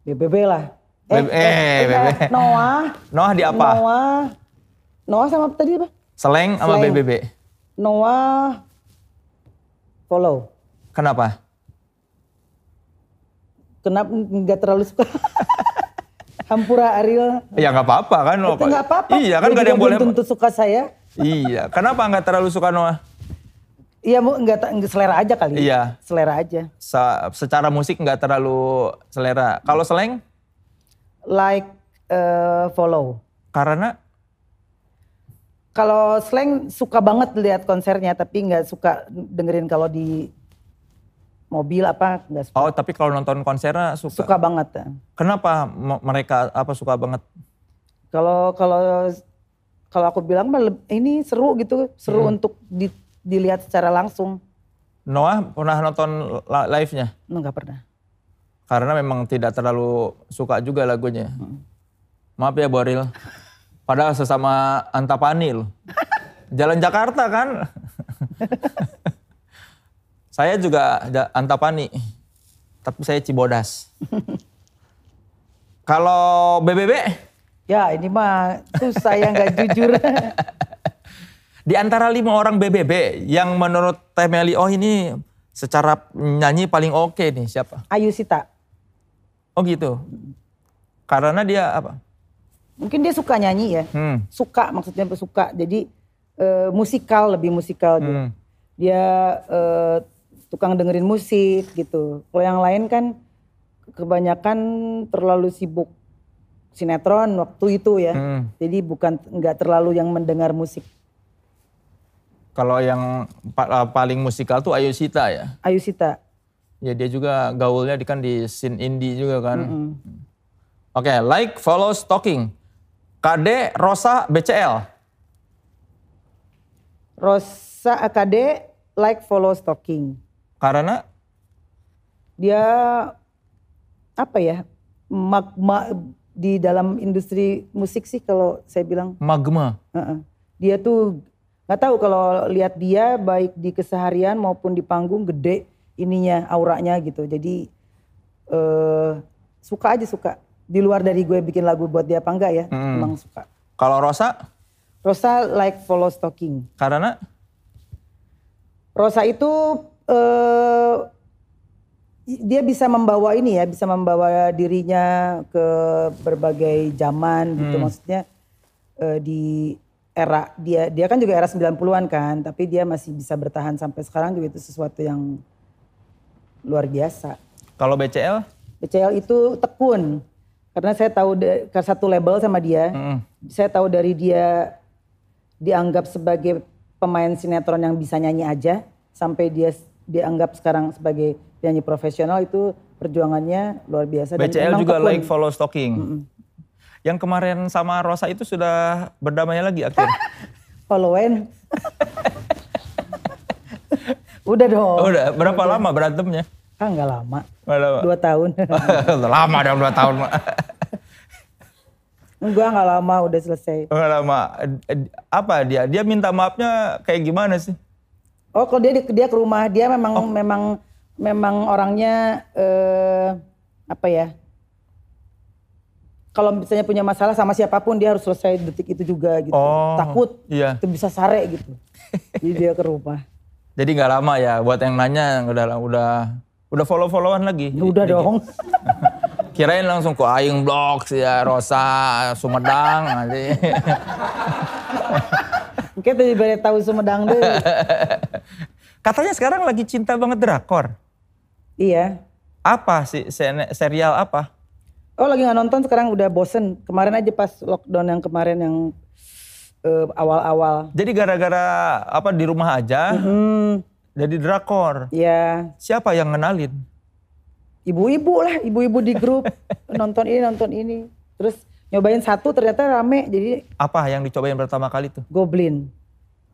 BBB lah. BB- eh, BBB. Noah. Noah di apa? Noah. Noah sama tadi apa? Slang sama Slang. BBB. Noah follow. Kenapa? Kenapa nggak terlalu suka? Hampura Ariel. Ya nggak apa-apa kan. Itu nggak apa-apa. Iya kan nggak ada yang boleh. tentu suka saya. Iya. Kenapa nggak terlalu suka Noah? Iya bu, nggak selera aja kali. Iya. Selera aja. Se- secara musik nggak terlalu selera. Kalau Slang, Like eh, follow. karena Kalau slang suka banget lihat konsernya, tapi nggak suka dengerin kalau di mobil apa nggak suka. oh tapi kalau nonton konsernya suka. Suka banget. ya. Kenapa mereka apa suka banget? Kalau kalau kalau aku bilang ini seru gitu, seru Hmm. untuk di- dilihat secara langsung. Noah pernah nonton live-nya? Enggak pernah. Karena memang tidak terlalu suka juga lagunya. Maaf ya Boril. Padahal sesama Antapani loh. Jalan Jakarta kan. saya juga ja- Antapani. Tapi saya Cibodas. Kalau BBB, Ya ini mah susah yang nggak jujur. di antara lima orang BBB yang menurut Teh Meli, oh ini secara nyanyi paling oke nih siapa? Ayu Sita. Oh gitu. Karena dia apa? Mungkin dia suka nyanyi ya. Hmm. Suka maksudnya suka. Jadi eh, musikal lebih musikal dia. Hmm. Dia eh, tukang dengerin musik gitu. Kalau yang lain kan kebanyakan terlalu sibuk sinetron waktu itu ya. Hmm. Jadi bukan nggak terlalu yang mendengar musik. Kalau yang pa- uh, paling musikal tuh Ayu Sita ya. Ayu Sita. Ya dia juga gaulnya di kan di scene indie juga kan. Mm. Oke, like, follow, stalking. KD, Rosa, BCL. Rosa AKD like follow stalking. Karena Dia apa ya? Magma di dalam industri musik sih kalau saya bilang. magma. Heeh. Dia tuh nggak tahu kalau lihat dia baik di keseharian maupun di panggung gede ininya auranya gitu. Jadi eh suka aja suka. Di luar dari gue bikin lagu buat dia apa enggak ya, Mm. emang suka. Kalau Rosa, Rosa like follow stalking. karena Rosa itu eh dia bisa membawa ini ya, bisa membawa dirinya ke berbagai zaman gitu. Hmm. Maksudnya eh, di era dia dia kan juga era 90-an kan, tapi dia masih bisa bertahan sampai sekarang juga itu sesuatu yang luar biasa. kalau BCL, BCL itu tekun. Karena saya tahu ke satu label sama dia. Mm. Saya tahu dari dia dianggap sebagai pemain sinetron yang bisa nyanyi aja sampai dia dianggap sekarang sebagai penyanyi profesional itu perjuangannya luar biasa dan BCL emang juga like, follow, stalking. Yang kemarin sama Rosa itu sudah berdamai lagi akhir. followan. Udah dong. Udah, berapa lama berantemnya? Ah nggak lama. Nggak lama. Dua tahun. Udah lama dong dua tahun. Enggak nggak lama udah selesai. Nggak lama. Apa dia? Dia minta maafnya kayak gimana sih? Oh kalau dia di- dia ke rumah dia memang memang memang orangnya eh, apa ya? Kalau misalnya punya masalah sama siapa pun dia harus selesai detik itu juga gitu. Oh, Takut iya. itu bisa sare gitu. Jadi dia ke rumah. Jadi nggak lama ya buat yang nanya udah udah udah follow followan lagi. Ya udah dong. Kirain langsung ke Aing Blok ya Rosa Sumedang nanti. Kita diberi tahu Sumedang deh. Katanya sekarang lagi cinta banget drakor. iya. Apa sih serial apa? Oh lagi nggak nonton sekarang udah bosen. Kemarin aja pas lockdown yang kemarin yang eh, awal-awal. Jadi gara-gara apa di rumah aja, Hmm, jadi drakor. ya Siapa yang ngenalin? ibu-ibu lah, ibu-ibu di grup nonton ini nonton ini. Terus nyobain satu ternyata rame jadi Apa yang dicobain pertama kali tuh? Goblin.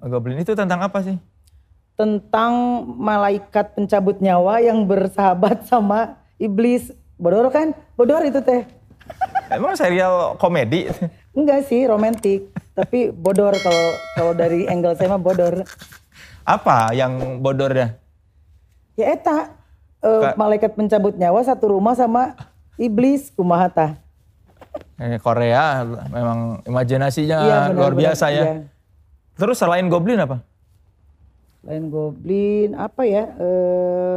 Goblin itu tentang apa sih? Tentang malaikat pencabut nyawa yang bersahabat sama iblis. Bodor kan? Bodor itu teh. Emang serial komedi? Enggak sih, romantis. Tapi bodor kalau kalau dari angle saya mah bodor. Apa yang bodornya? Ya eta Kak. malaikat pencabut nyawa satu rumah sama iblis kumaha tah. Eh, Korea memang imajinasinya Iya, benar, luar benar. biasa ya. Iya. Terus selain Goblin apa? Lain goblin apa ya? Eh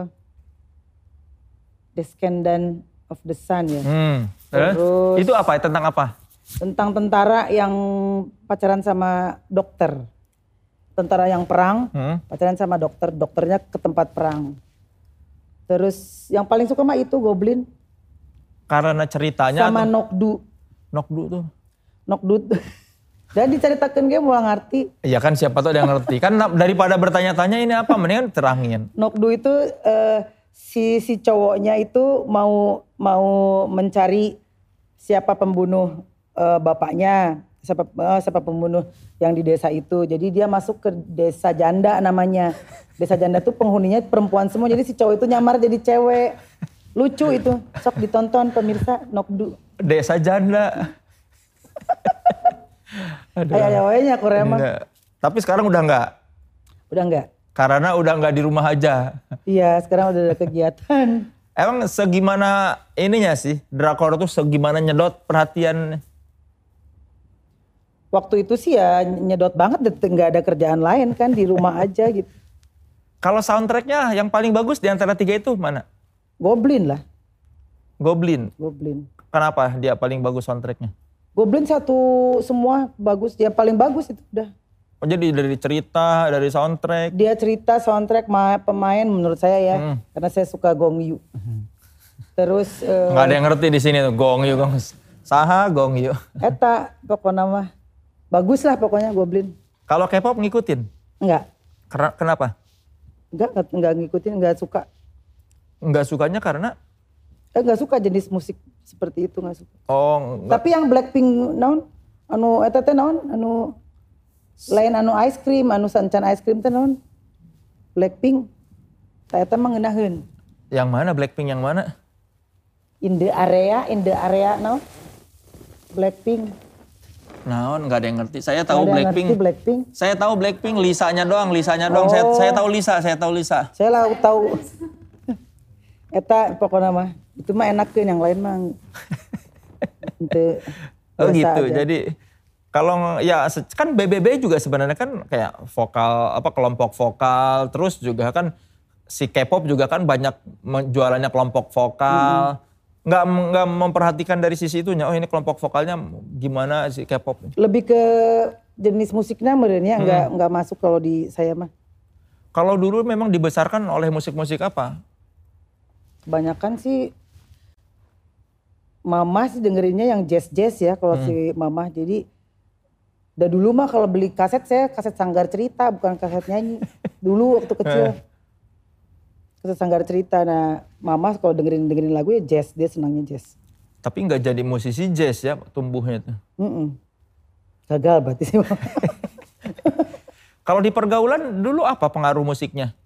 Descendant of the Sun ya. Hmm. Terus? Terus- Itu apa? Tentang apa? Tentang tentara yang pacaran sama dokter. Tentara yang perang, Hmm. pacaran sama dokter, dokternya ke tempat perang. Terus yang paling suka mah itu Goblin Karena ceritanya sama atau- Nokdu. Nokdu tuh. Nokdu. Dan diceritakan gue mau ngerti. Iya kan siapa tuh ada yang ngerti. Kan daripada bertanya-tanya ini apa mendingan terangin. Nokdu itu eh, si si cowoknya itu mau mau mencari siapa pembunuh eh, bapaknya, siapa eh, siapa pembunuh yang di desa itu. Jadi dia masuk ke desa janda namanya. Desa janda tuh penghuninya perempuan semua. Jadi si cowok itu nyamar jadi cewek. Lucu itu. Sok ditonton pemirsa Nokdu. Desa janda. Aduh. Kayak ayawanya Korea mah. Enggak. Tapi sekarang udah enggak. Udah enggak? Karena udah enggak di rumah aja. Iya, sekarang udah ada kegiatan. Emang segimana ininya sih? Drakor tuh segimana nyedot perhatian. Waktu itu sih ya nyedot banget, nggak ada kerjaan lain kan di rumah aja gitu. Kalau soundtracknya yang paling bagus di antara tiga itu mana? Goblin lah, Goblin. Goblin. Kenapa dia paling bagus soundtracknya? Goblin satu semua bagus, dia paling bagus itu udah. Oh, jadi dari cerita, dari soundtrack. Dia cerita soundtrack ma- pemain menurut saya ya, Hmm. karena saya suka Gong Yu. Terus eh, Nggak ada yang ngerti di sini tuh. Gong Yu, Gong. Saha, Gong Yu. Eta pokoknya mah bagus lah pokoknya Goblin. Kalau K-pop ngikutin? Enggak, Kenapa? enggak enggak ngikutin, enggak suka. Nggak sukanya karena? Eh, enggak suka jenis musik seperti itu enggak suka. Oh, nggak. Tapi yang Blackpink naon? Anu eta teh naon? Anu lain anu ice cream, anu sancan ice cream teh naon? Blackpink. Tah eta mah ngeunaheun. Yang mana? Blackpink yang mana? In the area, in the area naon? Blackpink. Naon, nggak ada yang ngerti. Saya tahu Blackpink. ngerti Blackpink. Saya tahu Blackpink, Lisanya doang, Lisanya doang. Saya, Oh. saya tahu Lisa, saya tahu Lisa. Saya lah tahu. Eta pokoknya mah itu mah enakeun yang lain mah. Ente Oh gitu. aja. Jadi kalau ya kan BBB juga sebenarnya kan kayak vokal apa kelompok vokal, terus juga kan si K-pop juga kan banyak jualannya kelompok vokal. Nggak nggak memperhatikan dari sisi itunya. Oh ini kelompok vokalnya gimana si K-pop? lebih ke jenis musiknya merenya enggak enggak masuk kalau di saya mah. Kalau dulu memang dibesarkan oleh musik-musik apa? Kebanyakan sih Mama sih dengerinnya yang jazz-jazz ya kalau Hmm. si Mama. Jadi udah dulu mah kalau beli kaset saya kaset sanggar cerita bukan kaset nyanyi. Dulu waktu kecil. Eh. kaset sanggar cerita. Nah Mama kalau dengerin dengerin lagu ya jazz, dia senangnya jazz. Tapi nggak jadi musisi jazz ya tumbuhnya tuh. Mm-mm. Gagal berarti sih. Kalau di pergaulan dulu apa pengaruh musiknya?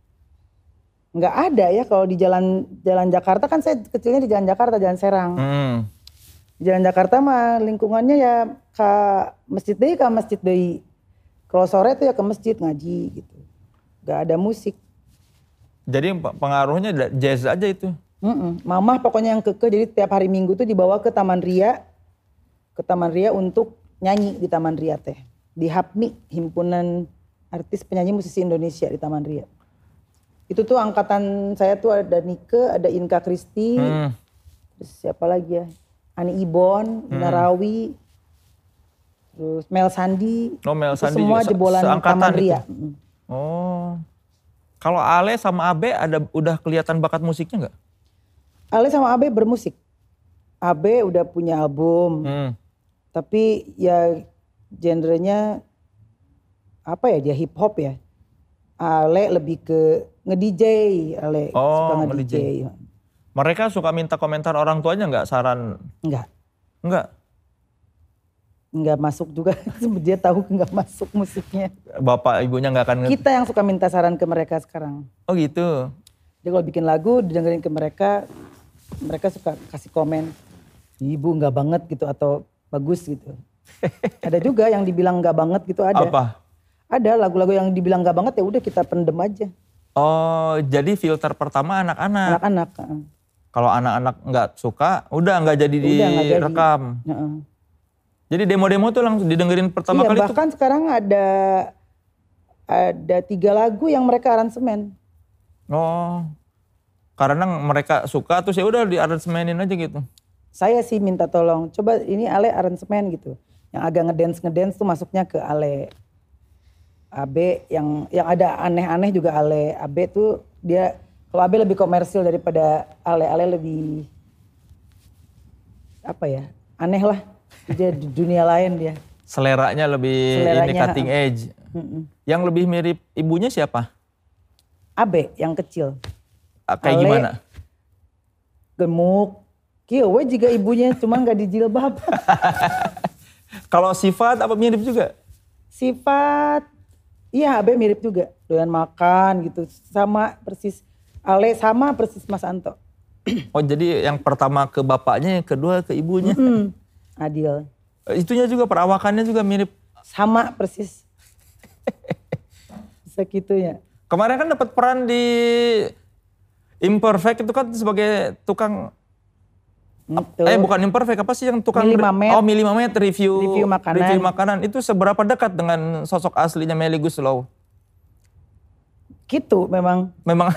Nggak ada ya kalau di jalan jalan Jakarta kan saya kecilnya di jalan Jakarta, jalan Serang. Hmm. Di Jalan Jakarta mah lingkungannya ya ke masjid deh ke masjid deh. Kalau sore tuh ya ke masjid ngaji gitu. Gak ada musik. Jadi pe- pengaruhnya jazz aja itu. Mm-mm. Mama pokoknya yang keke jadi tiap hari minggu tuh dibawa ke Taman Ria. Ke Taman Ria untuk nyanyi di Taman Ria teh. Di HAPMI, Himpunan Artis Penyanyi Musisi Indonesia di Taman Ria. Itu tuh angkatan saya tuh ada Nike, ada Inka Kristi, Hmm. terus siapa lagi ya? Ani Ibon, Ina Rawi, terus Mel Sandi. Oh, Mel Itu Sandi semua juga jebolan seangkatan itu? Ria. Mm. Oh. Kalau Ale sama Abe ada udah kelihatan bakat musiknya nggak? Ale sama Abe bermusik. Abe udah punya album, Hmm. tapi ya genrenya apa ya dia hip hop ya. Ale lebih ke nge-DJ, Ale Oh, suka nge-DJ. Mereka suka minta komentar orang tuanya nggak saran? Enggak, Enggak. enggak masuk juga. dia tahu enggak masuk musiknya. Bapak ibunya nggak akan Kita yang suka minta saran ke mereka sekarang. Oh gitu. Dia kalau bikin lagu didengerin ke mereka, mereka suka kasih komen, ibu nggak banget gitu atau bagus gitu. ada juga yang dibilang nggak banget gitu ada. Apa? Ada lagu-lagu yang dibilang nggak banget ya udah kita pendem aja. Oh, jadi filter pertama anak-anak. Anak-anak. Kalau anak-anak nggak suka, udah nggak jadi Udah jadi. direkam. Heeh. Jadi demo-demo tuh langsung didengerin pertama iya kali tuh. bahkan sekarang ada ada tiga lagu yang mereka aransemen. Oh, karena mereka suka terus ya udah di aransemenin aja gitu. Saya sih minta tolong, coba ini Ale aransemen gitu. Yang agak ngedance ngedance tuh masuknya ke Ale. AB yang yang ada aneh-aneh juga Ale. AB tuh dia kalau AB lebih komersil daripada Ale. Ale lebih apa ya? Aneh lah. Dia di dunia lain dia. Seleranya lebih ini cutting edge. Mm-mm. Yang lebih mirip ibunya siapa? AB yang kecil. Kayak Ale. gimana? Gemuk. Kieu juga ibunya cuman gak dijilbab. Kalau sifat apa mirip juga? Sifat, iya Abe mirip juga. Doyan makan gitu. Sama persis. Ale sama persis Mas Anto. Oh jadi yang pertama ke bapaknya, yang kedua ke ibunya. Hmm, Adil. Eh, Itunya juga perawakannya juga mirip. Sama persis. Bisa gitu ya. Kemarin kan dapat peran di Imperfect itu kan sebagai tukang Gitu. Eh bukan imperfect apa sih yang tukang Mili Mamet. Oh Mili Mamet review Review makanan. review makanan itu seberapa dekat dengan sosok aslinya Meli Guslow? Gitu memang. Memang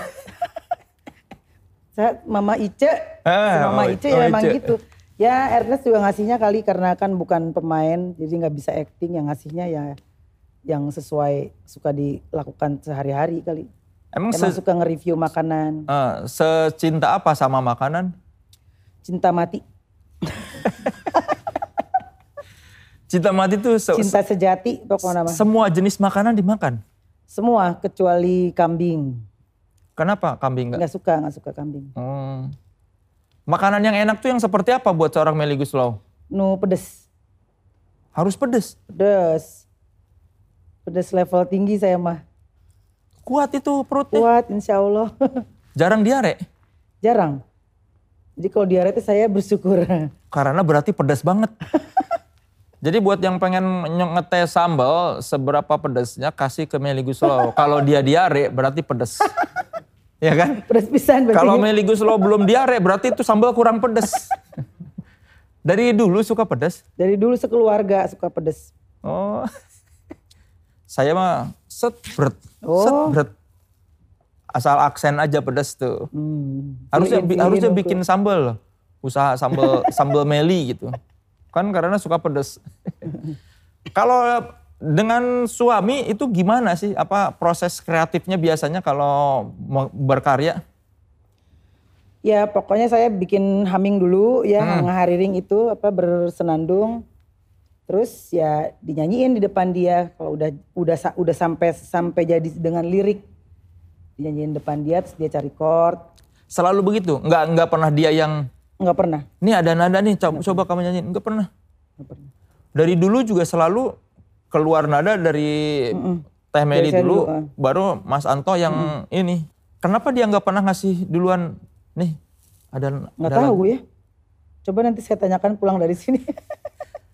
Saya Mama Ice, Ah, si Mama oh, Ice oh, ya memang Ice. gitu. Ya Ernest juga ngasihnya kali karena kan bukan pemain jadi nggak bisa acting yang ngasihnya ya yang sesuai suka dilakukan sehari-hari kali. emang Emang se- suka nge-review makanan. eh, secinta apa sama makanan? Cinta mati, Cinta mati tuh se- cinta sejati pokoknya nama. semua jenis makanan dimakan. Semua kecuali kambing. Kenapa kambing enggak? Nggak suka, nggak suka kambing. Hmm. Makanan yang enak tuh yang seperti apa buat seorang Meli Guslow? Nu pedes, Harus pedes. pedes. Pedes level tinggi saya mah. Kuat itu perutnya. Kuat insya Allah. Jarang diare. Jarang. Jadi kalau diare itu saya bersyukur. Karena berarti pedas banget. Jadi buat yang pengen ngetes sambal, seberapa pedasnya kasih ke Meli Guslow. Kalau dia diare berarti pedas. ya kan? Pedes pisan berarti. Kalau Meli Guslow belum diare berarti itu sambal kurang pedas. Dari dulu suka pedas? Dari dulu sekeluarga suka pedes. Oh. Saya mah setbret, Oh. setbret. Asal aksen aja pedas tuh. Hmm. Harusnya bi- harusnya bikin sambal loh. Usaha sambal sambal meli gitu. Kan karena suka pedas. kalau dengan suami itu gimana sih? Apa proses kreatifnya biasanya kalau berkarya? Ya pokoknya saya bikin humming dulu ya Hmm. ngahariring itu apa bersenandung. Terus ya dinyanyiin di depan dia kalau udah udah udah sampai sampai jadi dengan lirik. Dinyanyiin depan dia terus dia cari chord. Selalu begitu? Nggak nggak pernah dia yang Enggak pernah. ini ada nada nih coba, coba kamu nyanyiin. Nggak pernah. Nggak pernah. Dari dulu juga selalu keluar nada dari Teh Meli Dari saya dulu, dulu, ah. baru Mas Anto yang ini. Kenapa dia nggak pernah ngasih duluan? Nih ada Nggak ada tahu ya. Coba nanti saya tanyakan pulang dari sini.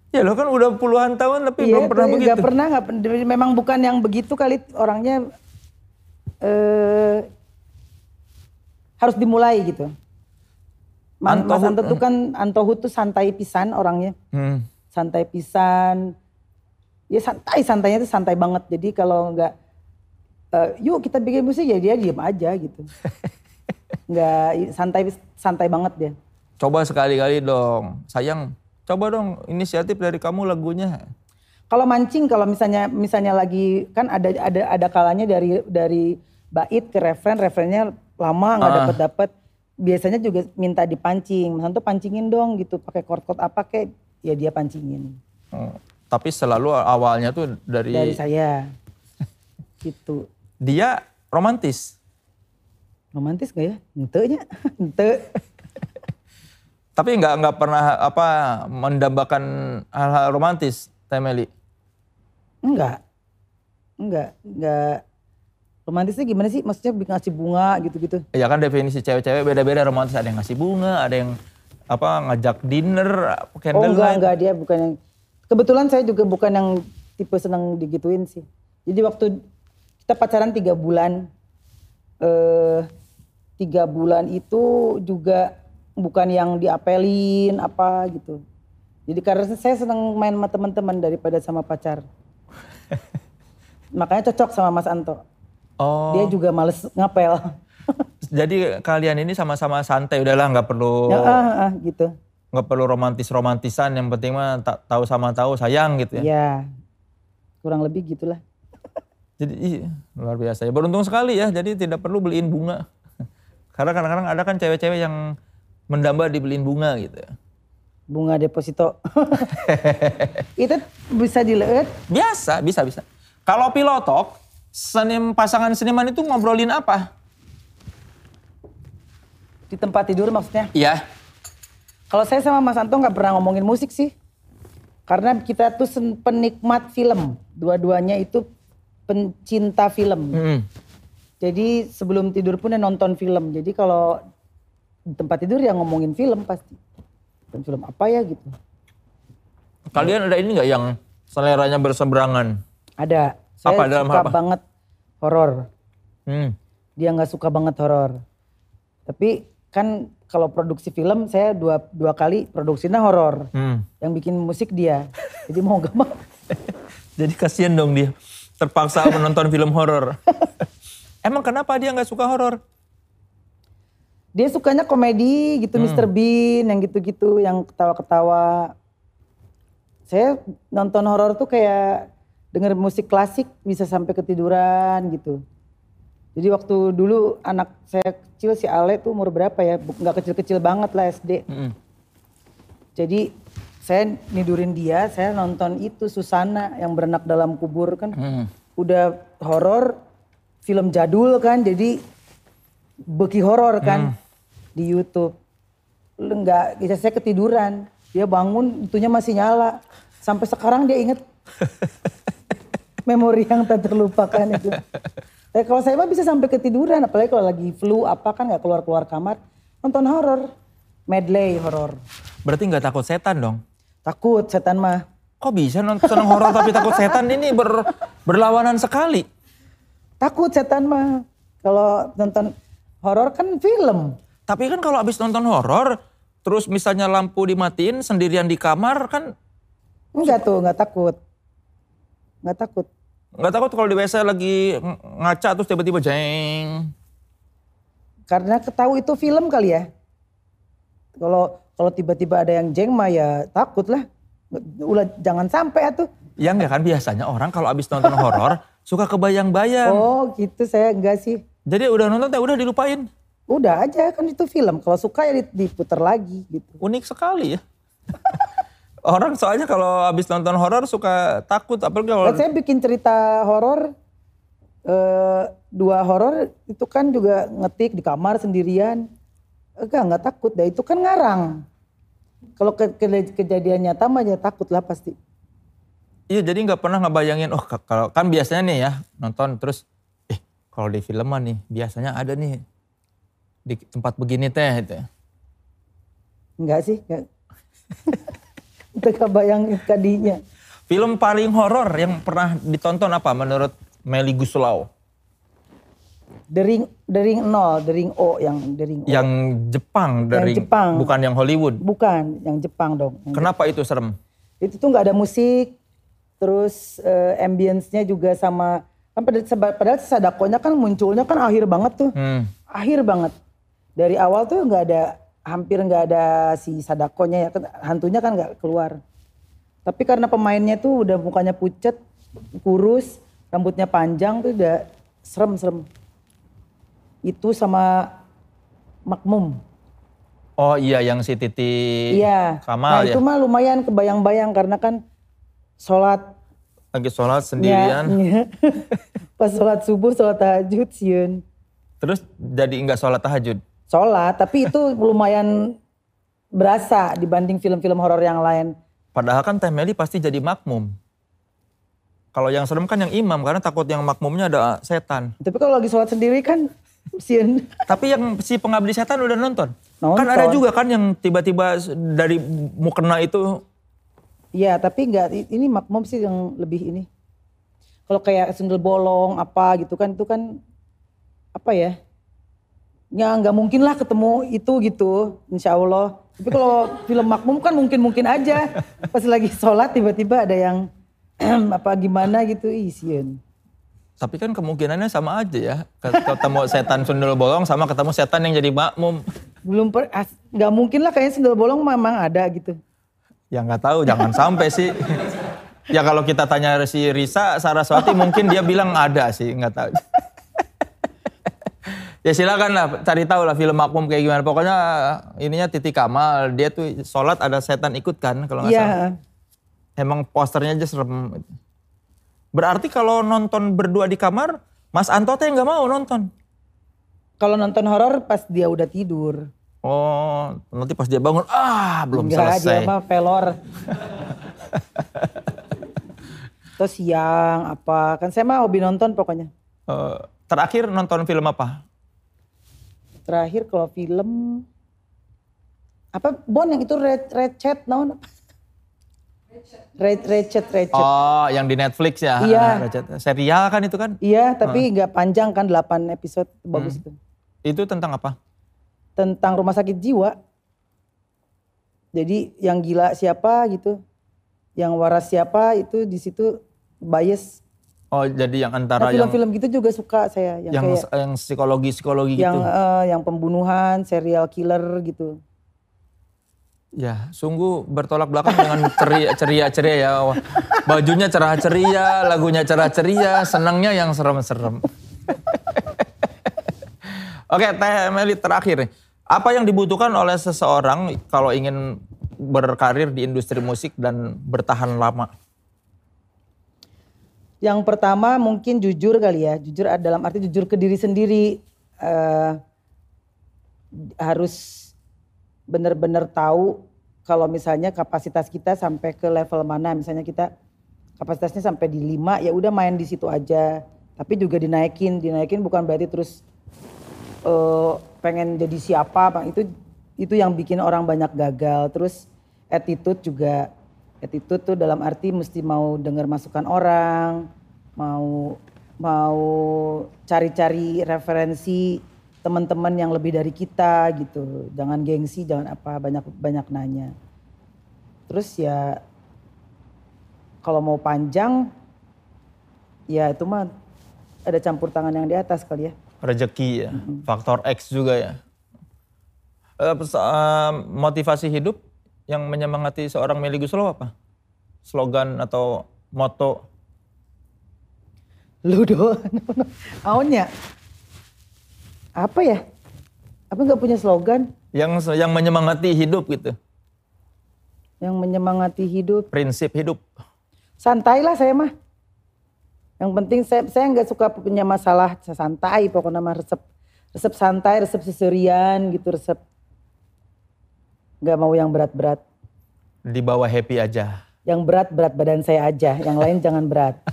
Ya lo kan udah puluhan tahun tapi belum pernah begitu. Iya, nggak pernah, nggak pernah. Memang bukan yang begitu kali orangnya eh harus dimulai gitu. Man, Antohu- Mas Anto tuh kan Antohu tuh santai pisan orangnya, Hmm. santai pisan. Ya santai santainya tuh santai banget. Jadi kalau nggak eh, yuk kita bikin musik ya dia diem aja gitu. Nggak santai santai banget dia. Coba sekali-kali dong. Sayang, coba dong inisiatif dari kamu lagunya. Kalau mancing kalau misalnya misalnya lagi kan ada ada ada kalanya dari dari bait ke referen refrennya lama nggak Ah. dapat dapat biasanya juga minta dipancing Mas Anto pancingin dong gitu pakai chord apa kek ya dia pancingin Hmm. Tapi selalu awalnya tuh dari, dari saya Gitu. Dia romantis. Romantis gak ya? Ente Ente. Tapi nggak nggak pernah apa mendambakan hal-hal romantis, Temeli? Enggak. Enggak, enggak. Romantisnya gimana sih? Maksudnya bikin ngasih bunga gitu-gitu. Ya kan definisi cewek-cewek beda-beda romantis. Ada yang ngasih bunga, ada yang apa ngajak dinner, candle Oh enggak, enggak dia bukan yang kebetulan saya juga bukan yang tipe senang digituin sih. Jadi waktu kita pacaran tiga bulan, eh, tiga bulan itu juga bukan yang diapelin apa gitu. Jadi karena saya senang main sama teman-teman daripada sama pacar. Makanya cocok sama Mas Anto. Oh. Dia juga males ngapel. Jadi kalian ini sama-sama santai udahlah nggak perlu ya, ah, ah, gitu. Nggak perlu romantis-romantisan yang penting mah tak tahu sama tahu sayang gitu ya. Iya. Kurang lebih gitulah. Jadi iya, luar biasa ya. Beruntung sekali ya. Jadi tidak perlu beliin bunga. Karena kadang-kadang ada kan cewek-cewek yang mendamba dibeliin bunga gitu. Bunga deposito. itu bisa dileut? Biasa, bisa, bisa. Kalau pilotok, senim, pasangan seniman itu ngobrolin apa? Di tempat tidur maksudnya? Iya. Kalau saya sama Mas Anto nggak pernah ngomongin musik sih. Karena kita tuh penikmat film. Dua-duanya itu pencinta film. Hmm. Jadi sebelum tidur pun ya nonton film. Jadi kalau di tempat tidur ya ngomongin film pasti. Dan film apa ya gitu. Kalian ada ini nggak yang seleranya berseberangan? Ada. Saya apa, dalam suka apa? banget horor. Hmm. Dia nggak suka banget horor. Tapi kan kalau produksi film saya dua dua kali produksinya horor. Hmm. Yang bikin musik dia. Jadi mau gak mau. Jadi kasihan dong dia. Terpaksa menonton film horor. Emang kenapa dia nggak suka horor? Dia sukanya komedi gitu, hmm. Mr. Bean yang gitu-gitu, yang ketawa-ketawa. Saya nonton horor tuh kayak denger musik klasik bisa sampai ketiduran gitu. Jadi waktu dulu anak saya kecil si Ale tuh umur berapa ya? Nggak kecil-kecil banget lah SD. Hmm. Jadi saya nidurin dia, saya nonton itu Susana yang berenak dalam kubur kan. Hmm. Udah horor, film jadul kan, jadi beki horor kan. Hmm di YouTube. Enggak, bisa saya ketiduran. Dia bangun, itunya masih nyala. Sampai sekarang dia inget memori yang tak terlupakan itu. Eh, kalau saya mah bisa sampai ketiduran, apalagi kalau lagi flu apa kan nggak keluar keluar kamar, nonton horor, medley horor. Berarti nggak takut setan dong? Takut setan mah. Kok bisa nonton horor tapi takut setan ini ber, berlawanan sekali? Takut setan mah. Kalau nonton horor kan film. Tapi kan kalau abis nonton horor, terus misalnya lampu dimatiin sendirian di kamar kan? Enggak tuh, enggak takut. Enggak takut. Enggak takut kalau di WC lagi ngaca terus tiba-tiba jeng. Karena ketahu itu film kali ya. Kalau kalau tiba-tiba ada yang jeng mah ya takut lah. Ulah jangan sampai atuh. Ya enggak kan biasanya orang kalau abis nonton horor suka kebayang-bayang. Oh gitu saya enggak sih. Jadi udah nonton udah dilupain. Udah aja kan itu film. Kalau suka ya diputar lagi gitu. Unik sekali ya. Orang soalnya kalau habis nonton horor suka takut apalagi kalau saya bikin cerita horor eh, dua horor itu kan juga ngetik di kamar sendirian. Enggak, enggak takut. Dah itu kan ngarang. Kalau ke, ke, kejadian nyata mah ya takut lah pasti. Iya jadi nggak pernah ngebayangin oh kalau kan biasanya nih ya nonton terus kalau di filman nih biasanya ada nih di tempat begini teh itu? Enggak sih, enggak. Itu kebayang tadinya. Film paling horor yang pernah ditonton apa menurut Meli Guslau? The Ring, The Ring nol, The Ring O yang The Ring O. Yang Jepang, The yang Ring, Jepang. bukan yang Hollywood. Bukan, yang Jepang dong. Yang Kenapa Jepang. itu serem? Itu tuh nggak ada musik, terus uh, ambience-nya juga sama kan padahal, padahal sadakonya kan munculnya kan akhir banget tuh. Hmm. Akhir banget dari awal tuh nggak ada hampir nggak ada si Sadakonya ya kan, hantunya kan nggak keluar tapi karena pemainnya tuh udah mukanya pucet kurus rambutnya panjang tuh udah serem-serem itu sama Makmum Oh iya yang si Titi iya. Kamal nah, ya. itu mah lumayan kebayang-bayang karena kan sholat lagi sholat sendirian. Ya, Pas sholat subuh, sholat tahajud, siun. Terus jadi nggak sholat tahajud? Sholat, tapi itu lumayan berasa dibanding film-film horor yang lain. Padahal kan Teh Meli pasti jadi makmum. Kalau yang serem kan yang imam karena takut yang makmumnya ada setan. Tapi kalau lagi sholat sendiri kan siun. Tapi yang si pengabdi setan udah nonton. Nonton. Kan ada juga kan yang tiba-tiba dari mukena itu Iya, tapi enggak ini makmum sih yang lebih ini. Kalau kayak sundel bolong apa gitu kan itu kan apa ya? Ya nggak mungkin lah ketemu itu gitu, insya Allah. Tapi kalau film makmum kan mungkin-mungkin aja. Pas lagi sholat tiba-tiba ada yang apa gimana gitu, isian. Tapi kan kemungkinannya sama aja ya. Ketemu setan sundel bolong sama ketemu setan yang jadi makmum. Belum per, nggak mungkin lah kayaknya sundel bolong memang ada gitu. Ya nggak tahu, jangan sampai sih. Ya kalau kita tanya si Risa Saraswati mungkin dia bilang ada sih, nggak tahu. ya silakan lah cari tahu lah film makmum kayak gimana. Pokoknya ininya Titi Kamal, dia tuh sholat ada setan ikut kan kalau nggak Iya. salah. Emang posternya aja serem. Berarti kalau nonton berdua di kamar, Mas Anto teh nggak mau nonton. Kalau nonton horor pas dia udah tidur. Oh, nanti pas dia bangun, ah belum Enggak, selesai. dia mah pelor. Terus siang apa, kan saya mah hobi nonton pokoknya. Eh, terakhir nonton film apa? Terakhir kalau film, apa Bon yang itu Red, Red Chat, naon? Red, Red Chat, Red Chat. Oh, yang di Netflix ya? Iya. Recet- Serial kan itu kan? Iya, tapi nggak panjang kan 8 episode, bagus itu. Itu tentang apa? Tentang rumah sakit jiwa. Jadi yang gila siapa gitu, yang waras siapa itu di situ bias. Oh, jadi yang Nah, antara yang film-film gitu juga suka saya, yang, yang kayak yang psikologi psikologi yang gitu. eh, yang pembunuhan, serial killer gitu. Ya, sungguh bertolak belakang dengan ceria ceria ceria ya. Wah, Bajunya cerah ceria, lagunya cerah ceria, senangnya yang serem-serem. Oke, Teh Meli terakhir nih. Apa yang dibutuhkan oleh seseorang kalau ingin berkarir di industri musik dan bertahan lama? Yang pertama mungkin jujur kali ya, jujur dalam arti jujur ke diri sendiri. Eh, harus benar-benar tahu kalau misalnya kapasitas kita sampai ke level mana. Misalnya kita kapasitasnya sampai di 5 ya udah main di situ aja. Tapi juga dinaikin, dinaikin bukan berarti terus eh, pengen jadi siapa, Bang. Itu itu yang bikin orang banyak gagal. Terus attitude juga attitude tuh dalam arti mesti mau dengar masukan orang, mau mau cari-cari referensi teman-teman yang lebih dari kita gitu. Jangan gengsi, jangan apa banyak banyak nanya. Terus ya kalau mau panjang ya itu mah ada campur tangan yang di atas kali ya. Rezeki ya, faktor X juga ya. Eh, eh, motivasi hidup yang menyemangati seorang Meli Guslow apa? Slogan atau moto? Lu doang. Aunya. Apa ya? Apa nggak punya slogan Yang yang menyemangati hidup gitu. yang menyemangati hidup? Prinsip hidup. Santai lah saya mah. Yang penting saya saya nggak suka punya masalah saya santai pokoknya mah resep resep santai, resep seserian gitu resep nggak mau yang berat-berat. Di bawah happy aja. Yang berat berat badan saya aja, yang lain jangan berat.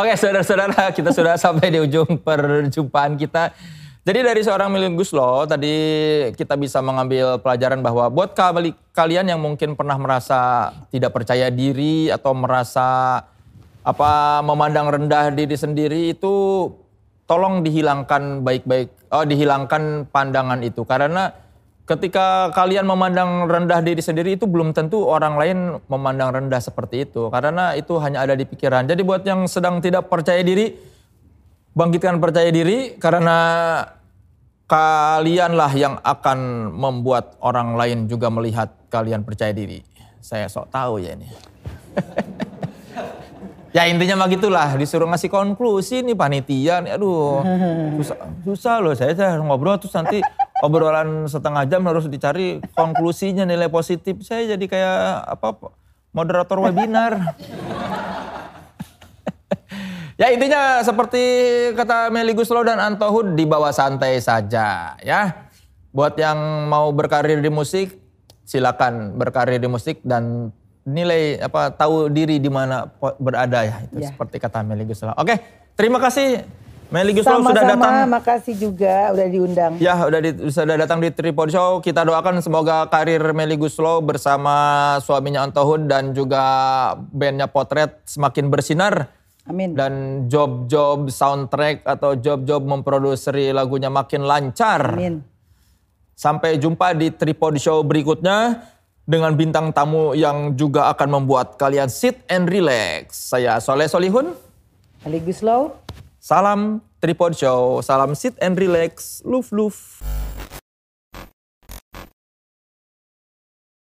Oke saudara-saudara kita sudah sampai di ujung perjumpaan kita. Jadi dari seorang Meli Guslow tadi kita bisa mengambil pelajaran bahwa buat kali- kalian yang mungkin pernah merasa tidak percaya diri atau merasa apa memandang rendah diri sendiri itu tolong dihilangkan baik-baik oh dihilangkan pandangan itu karena ketika kalian memandang rendah diri sendiri itu belum tentu orang lain memandang rendah seperti itu karena itu hanya ada di pikiran. Jadi buat yang sedang tidak percaya diri bangkitkan percaya diri karena kalianlah yang akan membuat orang lain juga melihat kalian percaya diri. Saya sok tahu ya ini. ya intinya mah gitulah. Disuruh ngasih konklusi nih panitia nih. Aduh susah, susah loh. Saya saya ngobrol terus nanti obrolan setengah jam harus dicari konklusinya nilai positif. Saya jadi kayak apa moderator webinar. Ya intinya seperti kata Meli Guslo dan Anto Hood dibawa santai saja ya. Buat yang mau berkarir di musik silakan berkarir di musik dan nilai apa tahu diri di mana berada ya itu ya. seperti kata Meli Guslo. Oke, terima kasih Meli Guslo sudah datang. Sama-sama, makasih juga udah diundang. Ya, udah di, sudah datang di Tripod Show. Kita doakan semoga karir Meli Guslo bersama suaminya Anto Hood dan juga bandnya Potret semakin bersinar Amin. Dan job-job soundtrack atau job-job memproduksi lagunya makin lancar. Amin. Sampai jumpa di Tripod Show berikutnya dengan bintang tamu yang juga akan membuat kalian sit and relax. Saya Soleh Solihun. Ali Guslow. Salam Tripod Show, salam sit and relax, luf luf.